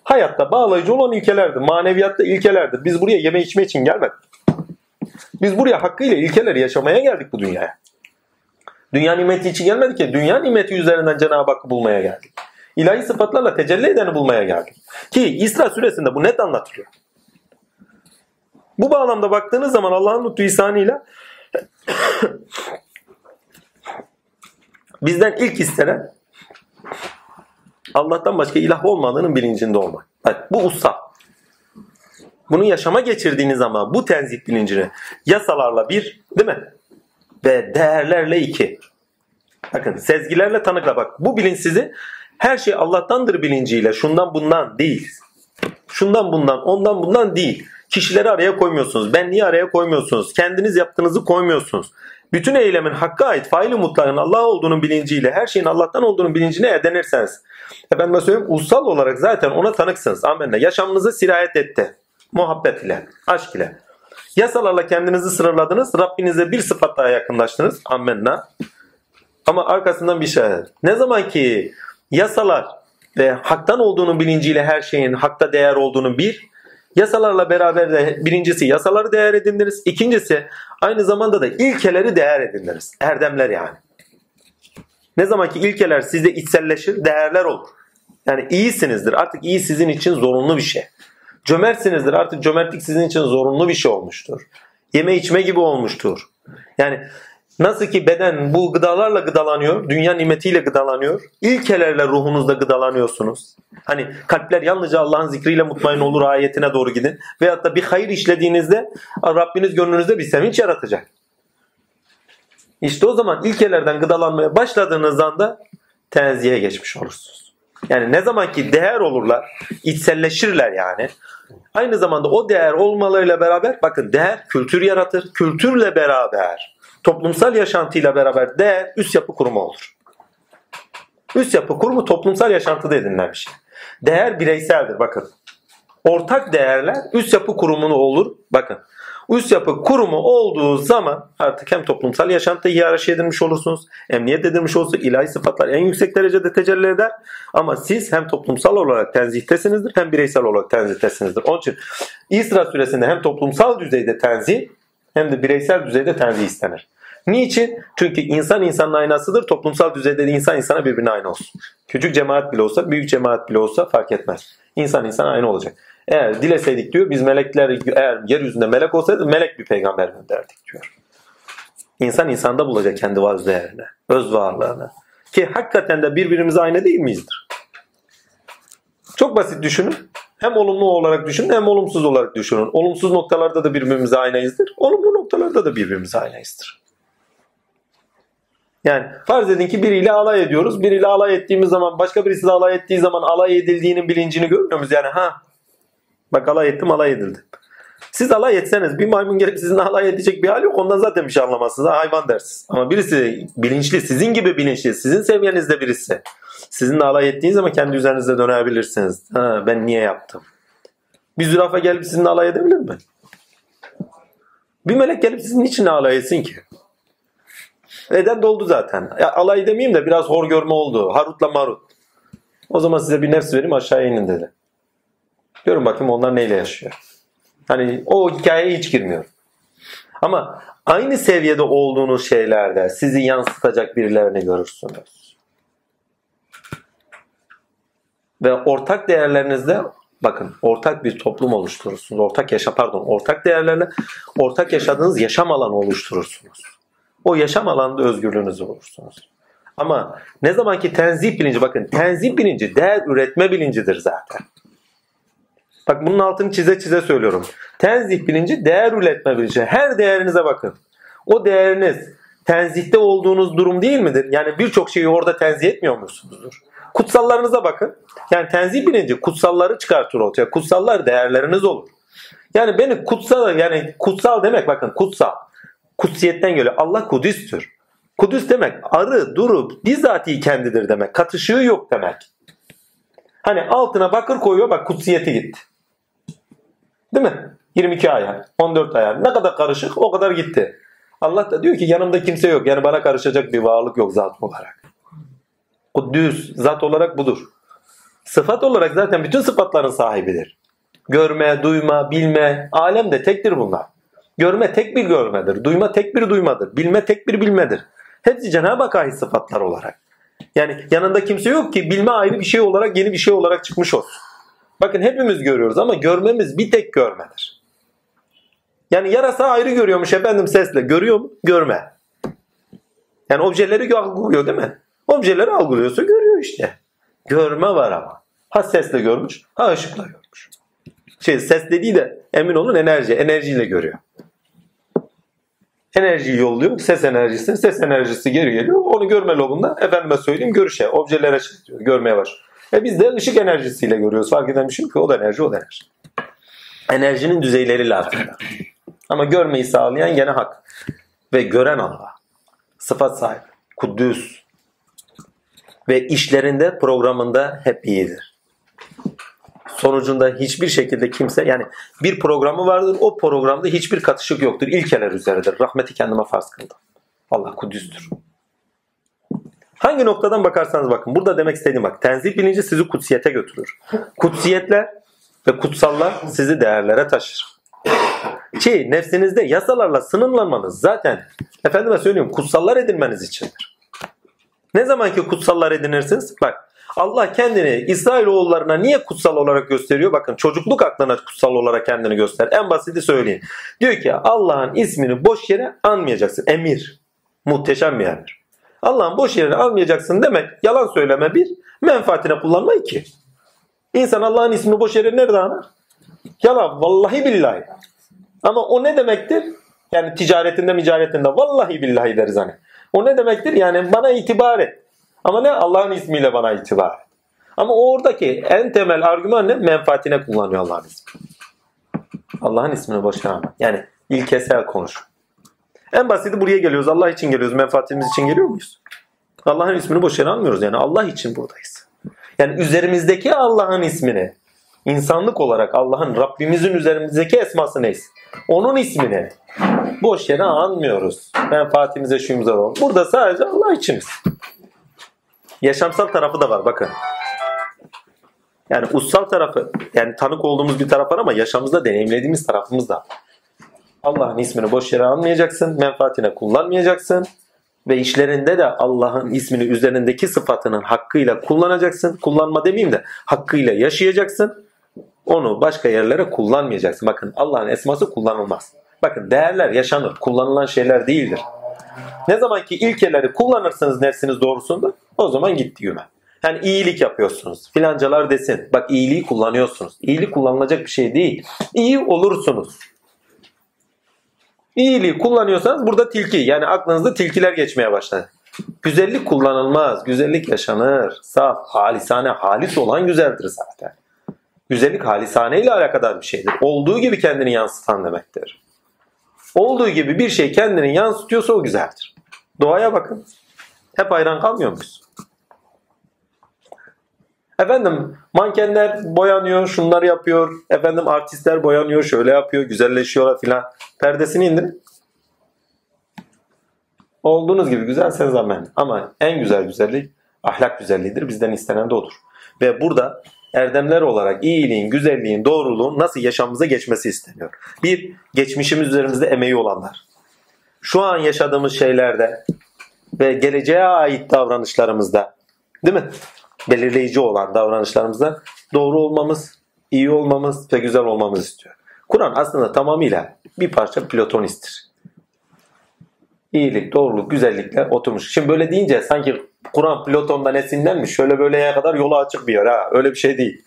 S1: Hayatta bağlayıcı olan ilkelerdir. Maneviyatta ilkelerdir. Biz buraya yeme içme için gelmedik. Biz buraya hakkıyla ilkeleri yaşamaya geldik bu dünyaya. Dünya nimeti için gelmedik ki. Dünya nimeti üzerinden Cenab-ı Hakk'ı bulmaya geldik. İlahi sıfatlarla tecelli edeni bulmaya geldik. Ki İsra suresinde bu net anlatılıyor. Bu bağlamda baktığınız zaman Allah'ın lütfu ihsanıyla bizden ilk istenen Allah'tan başka ilah olmadığının bilincinde olmak. Bak, bu ussal. Bunu yaşama geçirdiğiniz zaman bu tenzih bilincini yasalarla bir değil mi? Ve değerlerle iki. Bakın sezgilerle tanıkla bak. Bu bilinç sizi her şey Allah'tandır bilinciyle şundan bundan değil. Şundan bundan ondan bundan değil. Kişileri araya koymuyorsunuz. Benliği araya koymuyorsunuz. Kendiniz yaptığınızı koymuyorsunuz. Bütün eylemin hakka ait faili mutlakın Allah olduğunun bilinciyle her şeyin Allah'tan olduğunun bilincine edinirseniz. Efendim söyleyeyim ussal olarak zaten ona tanıksınız. Amenna. Yaşamınızı sirayet etti. Muhabbet ile, aşk ile. Yasalarla kendinizi sınırladınız. Rabbinize bir sıfat daha yakınlaştınız. Amenna. Ama arkasından bir şey. Ne zaman ki yasalar ve haktan olduğunun bilinciyle her şeyin hakta değer olduğunu bir, yasalarla beraber de birincisi yasaları değer edindiniz. İkincisi aynı zamanda da ilkeleri değer edindiniz. Erdemler yani. Ne zaman ki ilkeler sizde içselleşir, değerler olur. Yani iyisinizdir. Artık iyi sizin için zorunlu bir şey. Cömertsinizdir. Artık cömertlik sizin için zorunlu bir şey olmuştur. Yeme içme gibi olmuştur. Yani nasıl ki beden bu gıdalarla gıdalanıyor, dünya nimetiyle gıdalanıyor. İlkelerle ruhunuzda gıdalanıyorsunuz. Hani kalpler yalnızca Allah'ın zikriyle mutmain olur ayetine doğru gidin. Veyahut da bir hayır işlediğinizde Rabbiniz gönlünüzde bir sevinç yaratacak. İşte o zaman ilkelerden gıdalanmaya başladığınız anda tenziye geçmiş olursunuz. Yani ne zaman ki değer olurlar, içselleşirler yani. Aynı zamanda o değer olmalarıyla beraber bakın değer kültür yaratır. Kültürle beraber toplumsal yaşantıyla beraber değer üst yapı kurumu olur. Üst yapı kurumu toplumsal yaşantıda edinilen. Değer bireyseldir bakın. Ortak değerler üst yapı kurumunu olur. Bakın üst yapı kurumu olduğu zaman artık hem toplumsal yaşantıda hiyerarşi edilmiş olursunuz. Emniyet edilmiş olursunuz. ilahi sıfatlar en yüksek derecede tecelli eder. Ama siz hem toplumsal olarak tenzihtesinizdir hem bireysel olarak tenzihtesinizdir. Onun için İsra süresinde hem toplumsal düzeyde tenzih hem de bireysel düzeyde tenzih istenir. Niçin? Çünkü insan insanın aynasıdır. Toplumsal düzeyde de insan insana birbirine aynı olsun. Küçük cemaat bile olsa, büyük cemaat bile olsa fark etmez. İnsan insana aynı olacak. Eğer dileseydik diyor biz melekler eğer yeryüzünde melek olsaydı melek bir peygamber gönderdik diyor. İnsan insanda bulacak kendi vaz değerini, öz varlığını. Ki hakikaten de birbirimize aynı değil miyizdir? Çok basit düşünün. Hem olumlu olarak düşünün hem olumsuz olarak düşünün. Olumsuz noktalarda da birbirimize aynıyızdır. Olumlu noktalarda da birbirimize aynıyızdır. Yani farz edin ki biriyle alay ediyoruz. Biriyle alay ettiğimiz zaman başka birisi de alay ettiği zaman alay edildiğinin bilincini görmüyor muyuz? Yani ha bak alay ettim alay edildim. Siz alay etseniz bir maymun gelip sizinle alay edecek bir hal yok. Ondan zaten bir şey anlamazsınız. Ha, hayvan dersiniz. Ama birisi bilinçli, sizin gibi bilinçli, sizin seviyenizde birisi. Sizinle alay ettiğiniz zaman kendi üzerinize dönebilirsiniz. Ha, ben niye yaptım? Bir zürafa gelip sizinle alay edebilir mi? Bir melek gelip sizin için alay etsin ki? Eden doldu zaten. Ya, alay demeyeyim de biraz hor görme oldu. Harut'la Marut. O zaman size bir nefs vereyim aşağıya inin dedi. Görün bakayım onlar neyle yaşıyor. Hani o hikayeye hiç girmiyor. Ama aynı seviyede olduğunuz şeylerde sizi yansıtacak birilerini görürsünüz. Ve ortak değerlerinizde bakın ortak bir toplum oluşturursunuz. Ortak yaşa pardon ortak değerlerle ortak yaşadığınız yaşam alanı oluşturursunuz. O yaşam alanında özgürlüğünüzü bulursunuz. Ama ne zaman ki tenzih bilinci bakın tenzih bilinci değer üretme bilincidir zaten. Bak bunun altını çize çize söylüyorum. Tenzih bilinci değer üretme bilinci. Her değerinize bakın. O değeriniz tenzihte olduğunuz durum değil midir? Yani birçok şeyi orada tenzih etmiyor musunuzdur? Kutsallarınıza bakın. Yani tenzih bilinci kutsalları çıkartır ortaya. Kutsallar değerleriniz olur. Yani beni kutsal yani kutsal demek bakın kutsal. Kutsiyetten geliyor. Allah Kudüs'tür. Kudüs demek arı, duru, bizatihi kendidir demek. Katışığı yok demek. Hani altına bakır koyuyor bak kutsiyeti gitti. Değil mi? 22 ayar, 14 ayar. Ne kadar karışık o kadar gitti. Allah da diyor ki yanımda kimse yok. Yani bana karışacak bir varlık yok zat olarak. Kuddüs zat olarak budur. Sıfat olarak zaten bütün sıfatların sahibidir. Görme, duyma, bilme, alem de tektir bunlar. Görme tek bir görmedir. Duyma tek bir duymadır. Bilme tek bir bilmedir. Hepsi Cenab-ı Hakk'a ait sıfatlar olarak. Yani yanında kimse yok ki bilme ayrı bir şey olarak yeni bir şey olarak çıkmış olsun. Bakın hepimiz görüyoruz ama görmemiz bir tek görmedir. Yani yarasa ayrı görüyormuş efendim sesle. Görüyor mu? Görme. Yani objeleri algılıyor değil mi? Objeleri algılıyorsa görüyor işte. Görme var ama. Ha sesle görmüş, ha ışıkla görmüş. Şey, ses dediği de emin olun enerji. Enerjiyle görüyor. Enerjiyi yolluyor. Ses enerjisi. Ses enerjisi geri geliyor. Onu görme lobunda efendime söyleyeyim görüşe, objelere çekiyor. Görmeye başlıyor. E biz de ışık enerjisiyle görüyoruz. Fark eden bir şey ki. O da enerji, o da enerji. Enerjinin düzeyleri lazım. Ama görmeyi sağlayan gene hak. Ve gören Allah. Sıfat sahibi. Kuddüs. Ve işlerinde, programında hep iyidir. Sonucunda hiçbir şekilde kimse yani bir programı vardır. O programda hiçbir katışık yoktur. İlkeler üzeredir. Rahmeti kendime farz kıldım. Allah Kudüs'tür. Hangi noktadan bakarsanız bakın. Burada demek istediğim bak. Tenzih bilinci sizi kutsiyete götürür. Kutsiyetler ve kutsallar sizi değerlere taşır. Ki nefsinizde yasalarla sınırlanmanız zaten efendime söylüyorum kutsallar edinmeniz içindir. Ne zaman ki kutsallar edinirsiniz bak Allah kendini İsrailoğullarına niye kutsal olarak gösteriyor? Bakın çocukluk aklına kutsal olarak kendini göster. En basiti söyleyeyim. Diyor ki Allah'ın ismini boş yere anmayacaksın. Emir. Muhteşem bir emir. Allah'ın boş yere almayacaksın demek yalan söyleme bir, menfaatine kullanma iki. İnsan Allah'ın ismini boş yere nerede anar? Yalan. Vallahi billahi. Ama o ne demektir? Yani ticaretinde micaretinde vallahi billahi deriz hani. O ne demektir? Yani bana itibar et. Ama ne? Allah'ın ismiyle bana itibar et. Ama oradaki en temel argüman ne? Menfaatine kullanıyor Allah'ın ismini. Allah'ın ismini boşuna. Yani ilkesel konuş. En basiti buraya geliyoruz. Allah için geliyoruz. Menfaatimiz için geliyor muyuz? Allah'ın ismini boşuna almıyoruz. Yani Allah için buradayız. Yani üzerimizdeki Allah'ın ismini insanlık olarak Allah'ın Rabbimizin üzerimizdeki esması neyse onun ismini boş yere anmıyoruz. Menfaatimize şuyumuza var. Burada sadece Allah içiniz. Yaşamsal tarafı da var bakın. Yani ussal tarafı yani tanık olduğumuz bir taraf var ama yaşamımızda deneyimlediğimiz tarafımız da. Allah'ın ismini boş yere almayacaksın, menfaatine kullanmayacaksın ve işlerinde de Allah'ın ismini üzerindeki sıfatının hakkıyla kullanacaksın. Kullanma demeyeyim de hakkıyla yaşayacaksın. Onu başka yerlere kullanmayacaksın. Bakın Allah'ın esması kullanılmaz. Bakın değerler yaşanır, kullanılan şeyler değildir. Ne zaman ki ilkeleri kullanırsınız nefsiniz doğrusunda o zaman gitti güme. Yani iyilik yapıyorsunuz. Filancalar desin. Bak iyiliği kullanıyorsunuz. İyilik kullanılacak bir şey değil. İyi olursunuz. İyiliği kullanıyorsanız burada tilki yani aklınızda tilkiler geçmeye başladı. Güzellik kullanılmaz. Güzellik yaşanır. Saf, halisane, halis olan güzeldir zaten. Güzellik halisane ile alakadar bir şeydir. Olduğu gibi kendini yansıtan demektir. Olduğu gibi bir şey kendini yansıtıyorsa o güzeldir. Doğaya bakın. Hep hayran kalmıyor muyuz? Efendim mankenler boyanıyor, şunlar yapıyor. Efendim artistler boyanıyor, şöyle yapıyor, güzelleşiyorlar filan. Perdesini indirin. Olduğunuz gibi güzelseniz amen. Ama en güzel güzellik ahlak güzelliğidir. Bizden istenen de odur. Ve burada erdemler olarak iyiliğin, güzelliğin, doğruluğun nasıl yaşamımıza geçmesi isteniyor. Bir, geçmişimiz üzerimizde emeği olanlar. Şu an yaşadığımız şeylerde ve geleceğe ait davranışlarımızda değil mi? Belirleyici olan davranışlarımızda doğru olmamız, iyi olmamız ve güzel olmamız istiyor. Kur'an aslında tamamıyla bir parça platonisttir. İyilik, doğruluk, güzellikle oturmuş. Şimdi böyle deyince sanki Kur'an Platon'dan esinlenmiş. Şöyle böyleye kadar yolu açık bir yer ha. Öyle bir şey değil.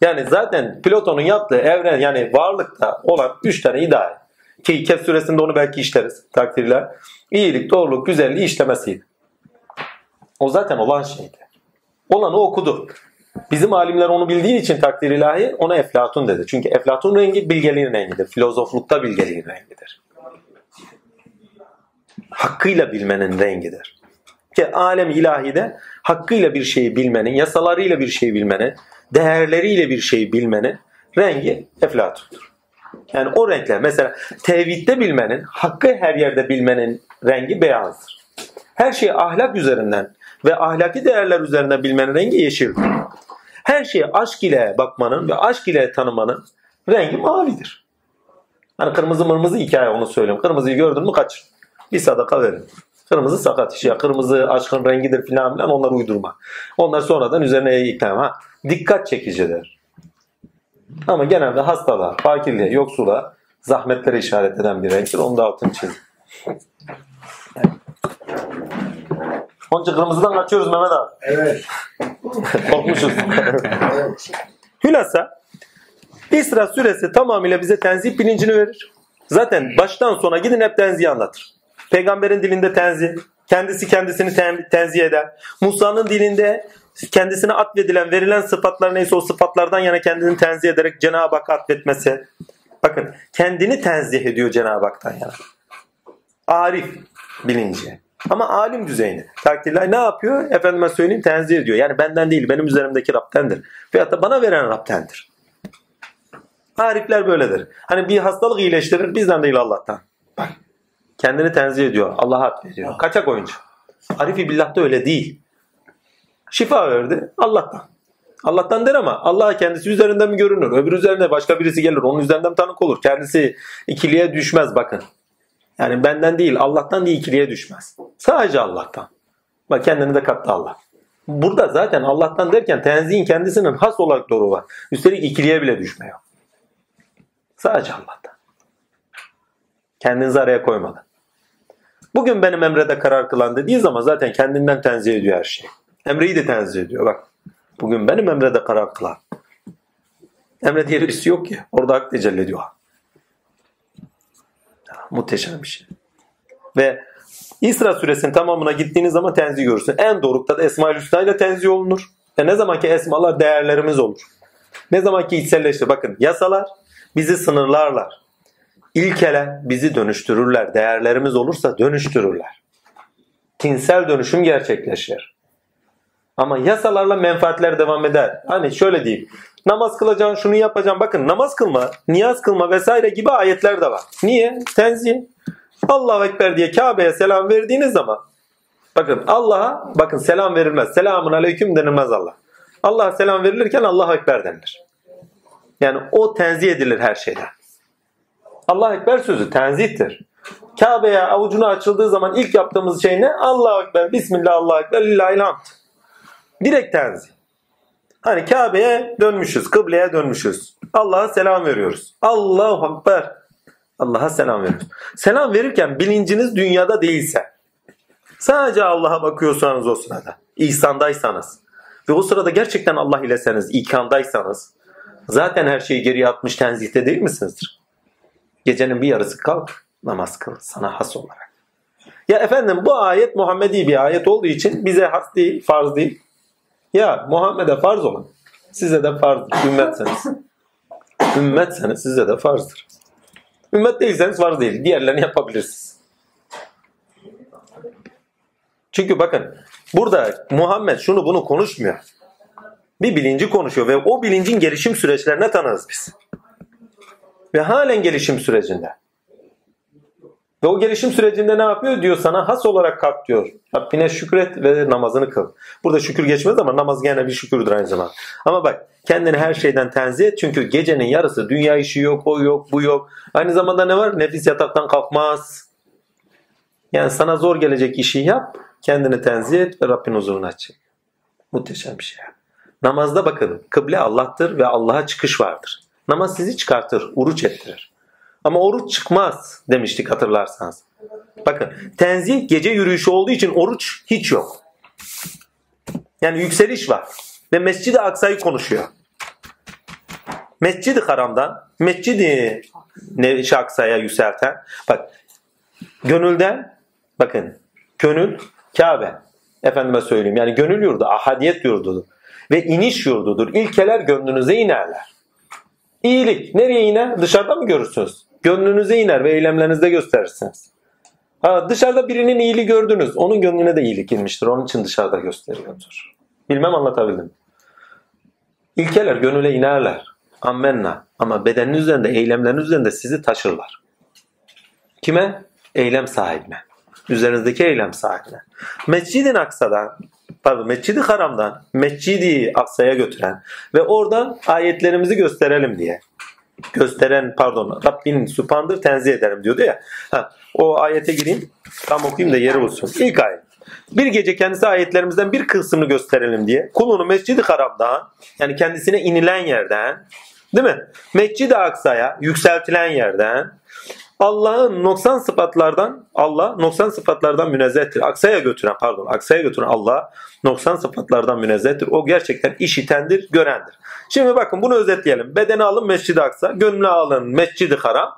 S1: Yani zaten Platon'un yaptığı evren yani varlıkta olan üç tane ideal. Ki Kehf suresinde onu belki işleriz takdirler. İyilik, doğruluk, güzelliği işlemesiydi. O zaten olan şeydi. Olanı okudu. Bizim alimler onu bildiği için takdir ilahi ona Eflatun dedi. Çünkü Eflatun rengi bilgeliğin rengidir. Filozoflukta bilgeliğin rengidir. Hakkıyla bilmenin rengidir. Ki alem ilahide hakkıyla bir şeyi bilmenin, yasalarıyla bir şeyi bilmenin, değerleriyle bir şeyi bilmenin rengi Eflatun'dur. Yani o renkler mesela tevhidde bilmenin, hakkı her yerde bilmenin rengi beyazdır. Her şeyi ahlak üzerinden ve ahlaki değerler üzerinden bilmenin rengi yeşildir. Her şeye aşk ile bakmanın ve aşk ile tanımanın rengi mavidir. Hani kırmızı mırmızı hikaye onu söylüyorum. Kırmızıyı gördün mü kaç. Bir sadaka verin. Kırmızı sakat iş ya. Kırmızı aşkın rengidir filan filan onlar uydurma. Onlar sonradan üzerine eklem. Ha. Dikkat çekicidir. Ama genelde hastalığa, fakirliğe, yoksula, zahmetlere işaret eden bir renktir. Onu da altını çizin. Onun için kırmızıdan kaçıyoruz Mehmet abi.
S3: Evet.
S1: Korkmuşuz. Hülasa İsra suresi tamamıyla bize tenzih bilincini verir. Zaten baştan sona gidin hep tenzih anlatır. Peygamberin dilinde tenzih, kendisi kendisini ten, tenzih eder. Musa'nın dilinde kendisine atfedilen, verilen sıfatlar neyse o sıfatlardan yana kendini tenzih ederek Cenab-ı Hak atfetmesi. Bakın kendini tenzih ediyor Cenab-ı Hak'tan yana. Arif bilinci. Ama alim düzeyinde. Takdirler ne yapıyor? Efendime söyleyeyim tenzih ediyor. Yani benden değil benim üzerimdeki Rab'tendir. Veyahut da bana veren Rab'tendir. Arifler böyledir. Hani bir hastalık iyileştirir bizden değil Allah'tan. Bak kendini tenzih ediyor. Allah'a at veriyor. Kaçak oyuncu. Arifi billah'ta öyle değil. Şifa verdi Allah'tan. Allah'tan der ama Allah kendisi üzerinden mi görünür? Öbür üzerinde başka birisi gelir. Onun üzerinden tanık olur. Kendisi ikiliye düşmez bakın. Yani benden değil Allah'tan değil ikiliye düşmez. Sadece Allah'tan. Bak kendini de kattı Allah. Burada zaten Allah'tan derken tenzihin kendisinin has olarak doğru var. Üstelik ikiliye bile düşmüyor. Sadece Allah'tan. Kendinizi araya koymadan. Bugün benim emrede karar kılan dediği zaman zaten kendinden tenzih ediyor her şeyi. Emreyi de tenzih ediyor bak. Bugün benim emrede karar kılan. Emre diye birisi yok ki. Orada hak tecelli ediyor. Muhteşem bir şey. Ve İsra suresinin tamamına gittiğiniz zaman tenzih görürsün. En dorukta da Esma-ül Hüsna ile tenzih olunur. E ne zaman ki esmalar değerlerimiz olur. Ne zaman ki içselleştir. Bakın yasalar bizi sınırlarlar. İlkeler bizi dönüştürürler. Değerlerimiz olursa dönüştürürler. Tinsel dönüşüm gerçekleşir. Ama yasalarla menfaatler devam eder. Hani şöyle diyeyim. Namaz kılacaksın, şunu yapacaksın. Bakın namaz kılma, niyaz kılma vesaire gibi ayetler de var. Niye? Tenzih. Allahu Ekber diye Kabe'ye selam verdiğiniz zaman bakın Allah'a bakın selam verilmez. Selamun aleyküm denilmez Allah. Allah'a selam verilirken Allahu Ekber denilir. Yani o tenzih edilir her şeyden. Allah Ekber sözü tenzihtir. Kabe'ye avucunu açıldığı zaman ilk yaptığımız şey ne? Allahu Ekber, Bismillah, Allahu Ekber, Lillahi'l hamd. Direkt tenzih. Hani Kabe'ye dönmüşüz, kıbleye dönmüşüz. Allah'a selam veriyoruz. Allahu Ekber. Allah'a selam veriyoruz. Selam verirken bilinciniz dünyada değilse, sadece Allah'a bakıyorsanız o sırada, ihsandaysanız ve o sırada gerçekten Allah ileseniz, ikramdaysanız, zaten her şeyi geriye atmış tenzihte değil misinizdir? Gecenin bir yarısı kalk, namaz kıl sana has olarak. Ya efendim bu ayet Muhammedi bir ayet olduğu için bize has değil, farz değil. Ya Muhammed'e farz olan size de farzdır. Ümmetseniz. Ümmetseniz size de farzdır. Ümmet değilseniz farz değil. Diğerlerini yapabilirsiniz. Çünkü bakın burada Muhammed şunu bunu konuşmuyor. Bir bilinci konuşuyor ve o bilincin gelişim süreçlerine tanırız biz. Ve halen gelişim sürecinde. Ve o gelişim sürecinde ne yapıyor? Diyor sana has olarak kalk diyor. Rabbine şükret ve namazını kıl. Burada şükür geçmez ama namaz gene bir şükürdür aynı zamanda. Ama bak kendini her şeyden tenzih et. Çünkü gecenin yarısı dünya işi yok, o yok, bu yok. Aynı zamanda ne var? Nefis yataktan kalkmaz. Yani sana zor gelecek işi yap. Kendini tenzih et ve Rabbin huzuruna çık. Muhteşem bir şey. Namazda bakın kıble Allah'tır ve Allah'a çıkış vardır. Namaz sizi çıkartır, uruç ettirir. Ama oruç çıkmaz demiştik hatırlarsanız. Bakın tenzih gece yürüyüşü olduğu için oruç hiç yok. Yani yükseliş var. Ve Mescid-i Aksa'yı konuşuyor. Mescid-i Haram'dan Mescid-i Nevi Aksa'ya yükselten bak gönülden bakın gönül Kabe efendime söyleyeyim yani gönül yurdu ahadiyet yurdudur ve iniş yurdudur. İlkeler gönlünüze inerler. İyilik nereye iner? Dışarıda mı görürsünüz? Gönlünüze iner ve eylemlerinizde gösterirsiniz. Ha, dışarıda birinin iyiliği gördünüz. Onun gönlüne de iyilik inmiştir. Onun için dışarıda gösteriyordur. Bilmem anlatabildim. İlkeler gönüle inerler. Ammenna. Ama bedenin üzerinde, eylemlerin üzerinde sizi taşırlar. Kime? Eylem sahibine. Üzerinizdeki eylem sahibine. Mescid-i Aksa'dan, pardon Mescid-i Haram'dan Mescid-i Aksa'ya götüren ve oradan ayetlerimizi gösterelim diye gösteren pardon Rabbinin süpandır tenzih ederim diyordu ya. Ha, o ayete gireyim tam okuyayım da yeri olsun. İlk ayet. Bir gece kendisi ayetlerimizden bir kısmını gösterelim diye kulunu Mescid-i Haram'dan yani kendisine inilen yerden değil mi? Mescid-i Aksa'ya yükseltilen yerden Allah'ın noksan sıfatlardan Allah noksan sıfatlardan münezzehtir. Aksaya götüren pardon aksaya götüren Allah noksan sıfatlardan münezzehtir. O gerçekten işitendir, görendir. Şimdi bakın bunu özetleyelim. Bedeni alın Mescid-i Aksa, gönlü alın Mescid-i Haram.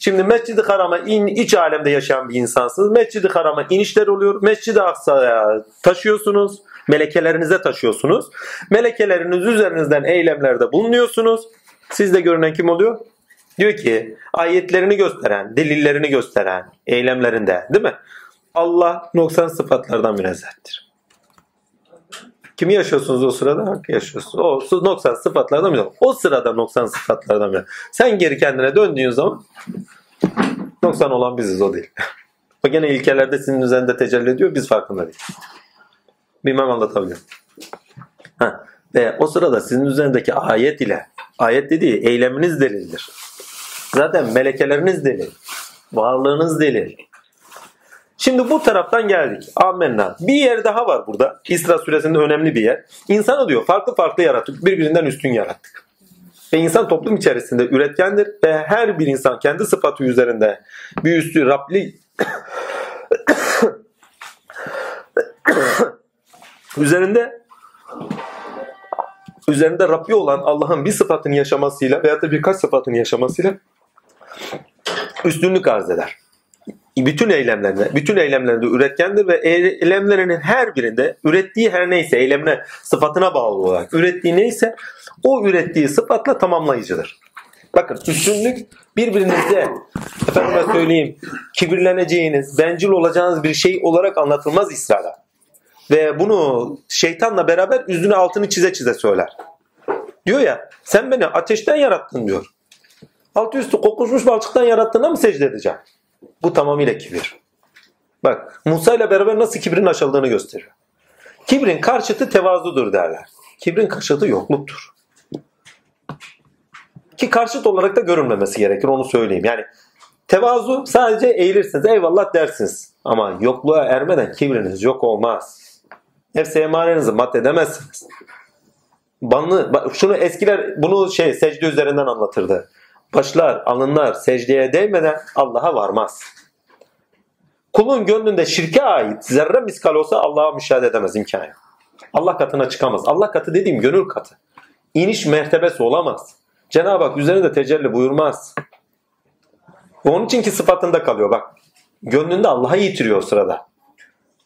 S1: Şimdi Mescid-i Haram'a in, iç alemde yaşayan bir insansınız. Mescid-i Haram'a inişler oluyor. Mescid-i Aksa'ya taşıyorsunuz. Melekelerinize taşıyorsunuz. Melekeleriniz üzerinizden eylemlerde bulunuyorsunuz. Sizde görünen kim oluyor? Diyor ki ayetlerini gösteren, delillerini gösteren eylemlerinde değil mi? Allah noksan sıfatlardan münezzehtir. Kimi yaşıyorsunuz o sırada? Hak yaşıyorsunuz. O noksan sıfatlardan münezzeh. O sırada noksan sıfatlardan münezzeh. Sen geri kendine döndüğün zaman noksan olan biziz o değil. o gene ilkelerde sizin üzerinde tecelli ediyor. Biz farkında değil. Bilmem anlatabiliyorum. Ha. Ve o sırada sizin üzerindeki ayet ile ayet dediği eyleminiz delildir. Zaten melekeleriniz delil. Varlığınız delil. Şimdi bu taraftan geldik. Amenna. Bir yer daha var burada. İsra suresinde önemli bir yer. İnsanı diyor farklı farklı yarattık. Birbirinden üstün yarattık. Ve insan toplum içerisinde üretkendir ve her bir insan kendi sıfatı üzerinde bir üstü Rabli üzerinde üzerinde Rabbi olan Allah'ın bir sıfatını yaşamasıyla veya da birkaç sıfatını yaşamasıyla üstünlük arz eder. Bütün eylemlerinde, bütün eylemlerinde üretkendir ve eylemlerinin her birinde ürettiği her neyse eylemine, sıfatına bağlı olarak ürettiği neyse o ürettiği sıfatla tamamlayıcıdır. Bakın üstünlük birbirinize efendime söyleyeyim kibirleneceğiniz, bencil olacağınız bir şey olarak anlatılmaz İsra'da. Ve bunu şeytanla beraber yüzüne altını çize çize söyler. Diyor ya sen beni ateşten yarattın diyor. Altı üstü kokuşmuş balçıktan yarattığına mı secde edeceğim? Bu tamamıyla kibir. Bak Musa ile beraber nasıl kibrin aşıldığını gösteriyor. Kibrin karşıtı tevazudur derler. Kibrin karşıtı yokluktur. Ki karşıt olarak da görünmemesi gerekir onu söyleyeyim. Yani tevazu sadece eğilirsiniz eyvallah dersiniz. Ama yokluğa ermeden kibriniz yok olmaz. Nefse emarenizi mat edemezsiniz. Banlı, şunu eskiler bunu şey secde üzerinden anlatırdı. Başlar, alınlar secdeye değmeden Allah'a varmaz. Kulun gönlünde şirke ait zerre miskal olsa Allah'a müşahede edemez imkanı. Allah katına çıkamaz. Allah katı dediğim gönül katı. İniş mertebesi olamaz. Cenab-ı Hak üzerinde tecelli buyurmaz. Onun için ki sıfatında kalıyor bak. Gönlünde Allah'a yitiriyor o sırada.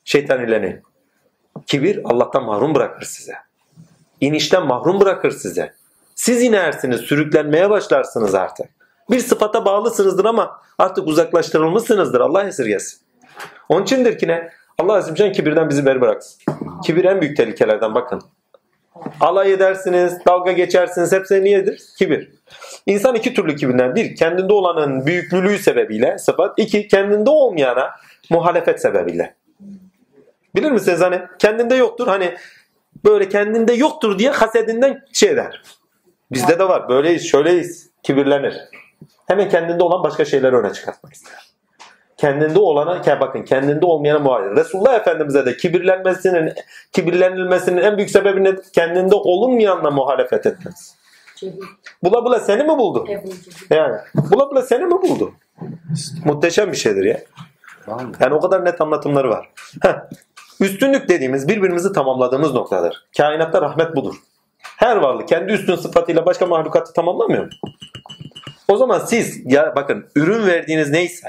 S1: Şeytan ileni. Kibir Allah'tan mahrum bırakır size. İnişten mahrum bırakır size. Siz inersiniz, sürüklenmeye başlarsınız artık. Bir sıfata bağlısınızdır ama artık uzaklaştırılmışsınızdır. Allah esirgesin. Onun içindir ki ne? Allah Azimcan kibirden bizi beri bıraksın. Kibir en büyük tehlikelerden bakın. Alay edersiniz, dalga geçersiniz. Hepsi niyedir? Kibir. İnsan iki türlü kibirden. Bir, kendinde olanın büyüklülüğü sebebiyle sıfat. İki, kendinde olmayana muhalefet sebebiyle. Bilir misiniz hani kendinde yoktur hani böyle kendinde yoktur diye hasedinden şey der. Bizde de var böyleyiz şöyleyiz kibirlenir. Hemen kendinde olan başka şeyleri öne çıkartmak ister. Kendinde olana bakın kendinde olmayana muhalefet. Resulullah Efendimiz'e de kibirlenmesinin kibirlenilmesinin en büyük sebebi ne? Kendinde olunmayanla muhalefet etmez. Bula bula seni mi buldu? Yani bula bula seni mi buldu? Muhteşem bir şeydir ya. Yani o kadar net anlatımları var. Heh. Üstünlük dediğimiz birbirimizi tamamladığımız noktadır. Kainatta rahmet budur. Her varlık kendi üstün sıfatıyla başka mahlukatı tamamlamıyor mu? O zaman siz ya bakın ürün verdiğiniz neyse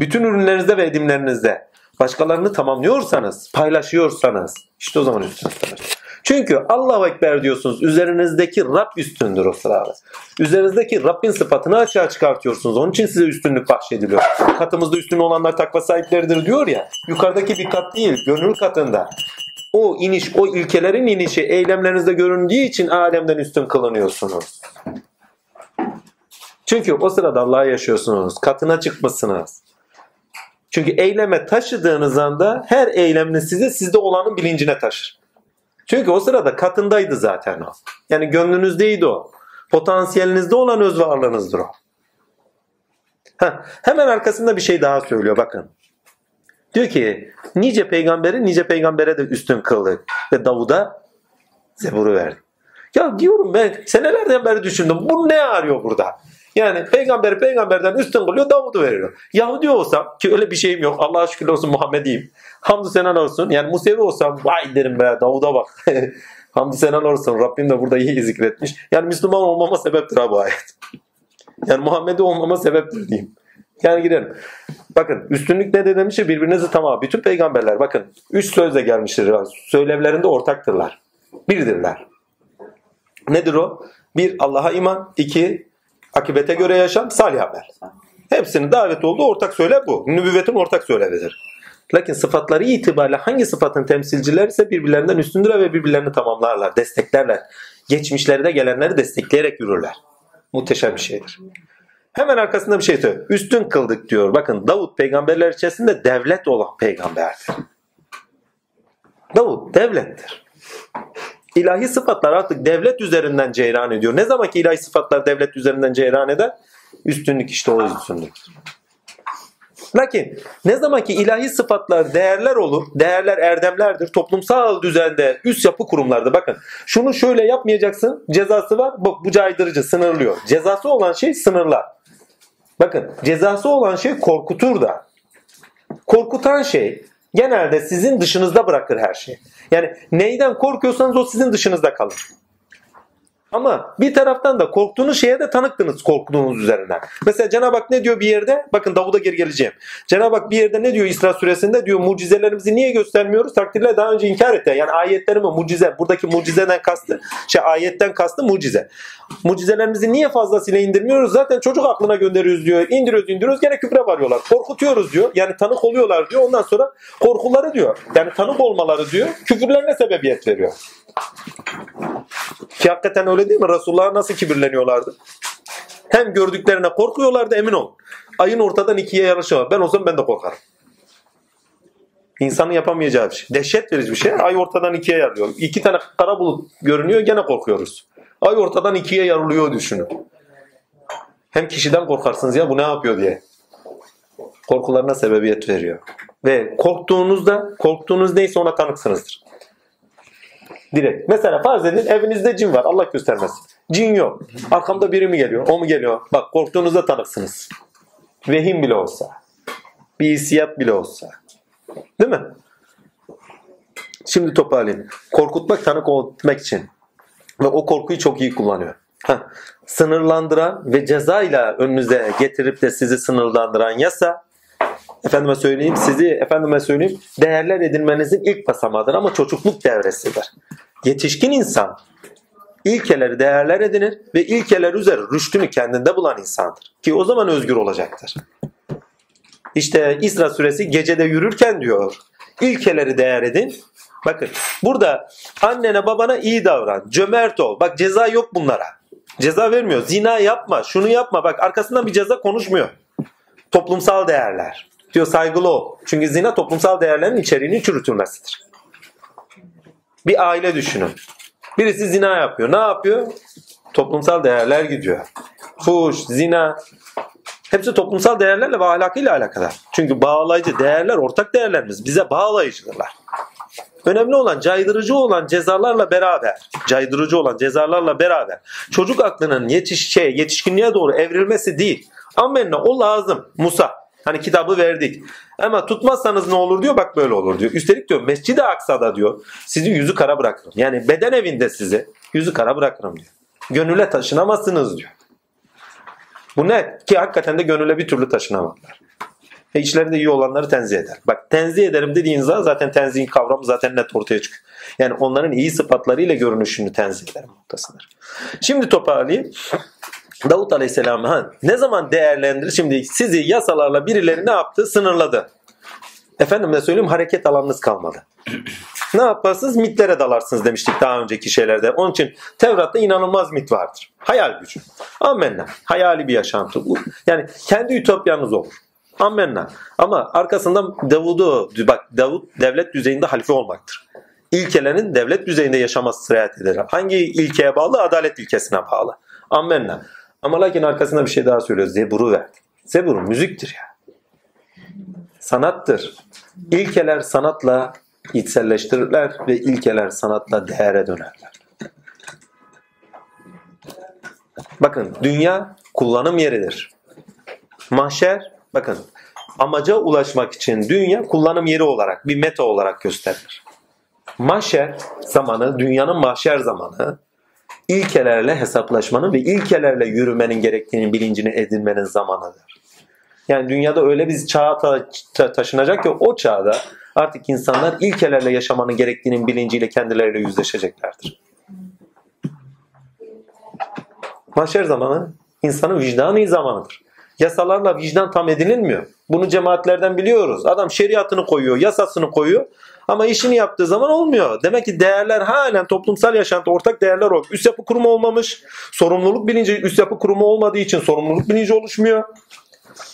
S1: bütün ürünlerinizde ve edimlerinizde başkalarını tamamlıyorsanız, paylaşıyorsanız işte o zaman üstünsünüz. Çünkü Allahu Ekber diyorsunuz. Üzerinizdeki Rab üstündür o sırada. Üzerinizdeki Rabbin sıfatını açığa çıkartıyorsunuz. Onun için size üstünlük bahşediliyor. Katımızda üstün olanlar takva sahipleridir diyor ya. Yukarıdaki bir kat değil, gönül katında. O iniş, o ilkelerin inişi eylemlerinizde göründüğü için alemden üstün kılınıyorsunuz. Çünkü o sırada Allah'a yaşıyorsunuz. Katına çıkmışsınız. Çünkü eyleme taşıdığınız anda her eylemini size sizde olanın bilincine taşır. Çünkü o sırada katındaydı zaten o. Yani gönlünüzdeydi o. Potansiyelinizde olan öz varlığınızdır o. Heh, hemen arkasında bir şey daha söylüyor bakın. Diyor ki nice peygamberi nice peygambere de üstün kıldık ve Davud'a Zebur'u verdi. Ya diyorum ben senelerden beri düşündüm bu ne arıyor burada? Yani peygamberi peygamberden üstün kılıyor Davud'u veriyor. Yahudi olsam ki öyle bir şeyim yok. Allah'a şükür olsun Muhammediyim. Hamdü senan olsun. Yani Musevi olsam vay derim be Davud'a bak. Hamdü senan olsun. Rabbim de burada iyi zikretmiş. Yani Müslüman olmama sebeptir ha bu ayet. Yani Muhammed'i olmama sebeptir diyeyim. Yani gidelim. Bakın üstünlük ne demiş birbirinizi tamam. Bütün peygamberler bakın üç sözle gelmiştir. Söylevlerinde ortaktırlar. Birdirler. Nedir o? Bir Allah'a iman. iki akibete göre yaşam. Salih haber. Hepsinin davet olduğu ortak söyle bu. Nübüvvetin ortak söylevidir. Lakin sıfatları itibariyle hangi sıfatın temsilcileri ise birbirlerinden üstündür ve birbirlerini tamamlarlar, desteklerler. Geçmişleri de gelenleri destekleyerek yürürler. Muhteşem bir şeydir. Hemen arkasında bir şey söylüyor. Üstün kıldık diyor. Bakın Davut peygamberler içerisinde devlet olan peygamberdir. Davut devlettir. İlahi sıfatlar artık devlet üzerinden ceyran ediyor. Ne zaman ki ilahi sıfatlar devlet üzerinden ceyran eder? Üstünlük işte o üstünlük. Lakin ne zaman ki ilahi sıfatlar değerler olur, değerler erdemlerdir, toplumsal düzende üst yapı kurumlarda bakın şunu şöyle yapmayacaksın cezası var bak bu caydırıcı sınırlıyor. Cezası olan şey sınırlar. Bakın cezası olan şey korkutur da. Korkutan şey genelde sizin dışınızda bırakır her şeyi. Yani neyden korkuyorsanız o sizin dışınızda kalır. Ama bir taraftan da korktuğunuz şeye de tanıktınız korktuğunuz üzerinden. Mesela Cenab-ı Hak ne diyor bir yerde? Bakın Davud'a geri geleceğim. Cenab-ı Hak bir yerde ne diyor İsra suresinde? Diyor mucizelerimizi niye göstermiyoruz? Takdirle daha önce inkar etti. Yani ayetlerimi mucize. Buradaki mucizeden kastı. Şey ayetten kastı mucize. Mucizelerimizi niye fazlasıyla indirmiyoruz? Zaten çocuk aklına gönderiyoruz diyor. İndiriyoruz indiriyoruz gene küfre varıyorlar. Korkutuyoruz diyor. Yani tanık oluyorlar diyor. Ondan sonra korkuları diyor. Yani tanık olmaları diyor. Küfürlerine sebebiyet veriyor. Ki hakikaten öyle değil mi? Resulullah nasıl kibirleniyorlardı? Hem gördüklerine korkuyorlardı emin ol. Ayın ortadan ikiye yarışıyor. Ben olsam ben de korkarım. İnsanın yapamayacağı bir şey. Dehşet verici bir şey. Ay ortadan ikiye yarılıyor. İki tane kara bulut görünüyor gene korkuyoruz. Ay ortadan ikiye yarılıyor düşünün. Hem kişiden korkarsınız ya bu ne yapıyor diye. Korkularına sebebiyet veriyor. Ve korktuğunuzda, korktuğunuz neyse ona tanıksınızdır. Direkt. Mesela farz edin evinizde cin var. Allah göstermesin. Cin yok. Arkamda biri mi geliyor? O mu geliyor? Bak korktuğunuzda tanıksınız. Vehim bile olsa. Bir hissiyat bile olsa. Değil mi? Şimdi toparlayayım. Korkutmak, tanık etmek için. Ve o korkuyu çok iyi kullanıyor. Heh. Sınırlandıran ve cezayla önünüze getirip de sizi sınırlandıran yasa efendime söyleyeyim sizi efendime söyleyeyim değerler edinmenizin ilk basamağıdır ama çocukluk devresidir. Yetişkin insan ilkeleri değerler edinir ve ilkeler üzeri rüştünü kendinde bulan insandır. Ki o zaman özgür olacaktır. İşte İsra suresi gecede yürürken diyor ilkeleri değer edin. Bakın burada annene babana iyi davran, cömert ol. Bak ceza yok bunlara. Ceza vermiyor. Zina yapma, şunu yapma. Bak arkasından bir ceza konuşmuyor. Toplumsal değerler. Diyor saygılı ol. Çünkü zina toplumsal değerlerin içeriğinin çürütülmesidir. Bir aile düşünün. Birisi zina yapıyor. Ne yapıyor? Toplumsal değerler gidiyor. Fuş, zina. Hepsi toplumsal değerlerle ve ahlakıyla alakadar. Çünkü bağlayıcı değerler ortak değerlerimiz. Bize bağlayıcıdırlar. Önemli olan caydırıcı olan cezalarla beraber, caydırıcı olan cezalarla beraber çocuk aklının yetiş şey, yetişkinliğe doğru evrilmesi değil. Amenna o lazım. Musa Hani kitabı verdik. Ama tutmazsanız ne olur diyor bak böyle olur diyor. Üstelik diyor Mescid-i Aksa'da diyor sizi yüzü kara bırakırım. Yani beden evinde sizi yüzü kara bırakırım diyor. Gönüle taşınamazsınız diyor. Bu ne? Ki hakikaten de gönüle bir türlü taşınamadılar. Ve içlerinde iyi olanları tenzih eder. Bak tenzih ederim dediğin zaman zaten tenzihin kavramı zaten net ortaya çıkıyor. Yani onların iyi sıfatlarıyla görünüşünü tenzih ederim noktasıdır. Şimdi toparlayayım. Davut Aleyhisselam ha, ne zaman değerlendirir? Şimdi sizi yasalarla birileri ne yaptı? Sınırladı. Efendim ne söyleyeyim hareket alanınız kalmadı. ne yaparsınız? Mitlere dalarsınız demiştik daha önceki şeylerde. Onun için Tevrat'ta inanılmaz mit vardır. Hayal gücü. Amenna. Hayali bir yaşantı. Yani kendi ütopyanız olur. Amenna. Ama arkasından Davud'u bak Davud devlet düzeyinde halife olmaktır. İlkelerin devlet düzeyinde yaşaması sirayet eder. Hangi ilkeye bağlı? Adalet ilkesine bağlı. Amenna. Ama lakin arkasında bir şey daha söylüyor. Zebur'u verdi. Zebur müziktir ya. Sanattır. İlkeler sanatla içselleştirirler ve ilkeler sanatla değere dönerler. Bakın dünya kullanım yeridir. Mahşer bakın amaca ulaşmak için dünya kullanım yeri olarak bir meta olarak gösterilir. Mahşer zamanı, dünyanın mahşer zamanı ilkelerle hesaplaşmanın ve ilkelerle yürümenin gerektiğini bilincini edinmenin zamanıdır. Yani dünyada öyle bir çağa ta- ta- taşınacak ki o çağda artık insanlar ilkelerle yaşamanın gerektiğinin bilinciyle kendileriyle yüzleşeceklerdir. Mahşer zamanı insanın vicdanı zamanıdır. Yasalarla vicdan tam edinilmiyor. Bunu cemaatlerden biliyoruz. Adam şeriatını koyuyor, yasasını koyuyor ama işini yaptığı zaman olmuyor. Demek ki değerler halen toplumsal yaşantı ortak değerler o. Üst yapı kurumu olmamış. Sorumluluk bilinci üst yapı kurumu olmadığı için sorumluluk bilinci oluşmuyor.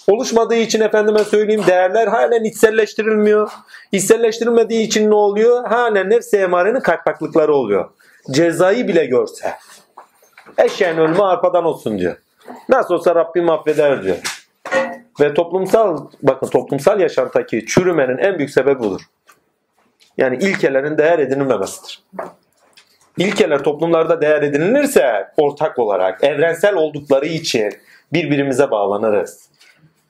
S1: Oluşmadığı için efendime söyleyeyim değerler halen içselleştirilmiyor. İçselleştirilmediği için ne oluyor? Halen nefs-i emarenin kaypaklıkları oluyor. Cezayı bile görse. Eşeğin ölümü arpadan olsun diyor. Nasıl olsa Rabbim affeder diyor. Ve toplumsal bakın toplumsal yaşantaki çürümenin en büyük sebebi budur. Yani ilkelerin değer edinilmemesidir. İlkeler toplumlarda değer edinilirse ortak olarak evrensel oldukları için birbirimize bağlanırız.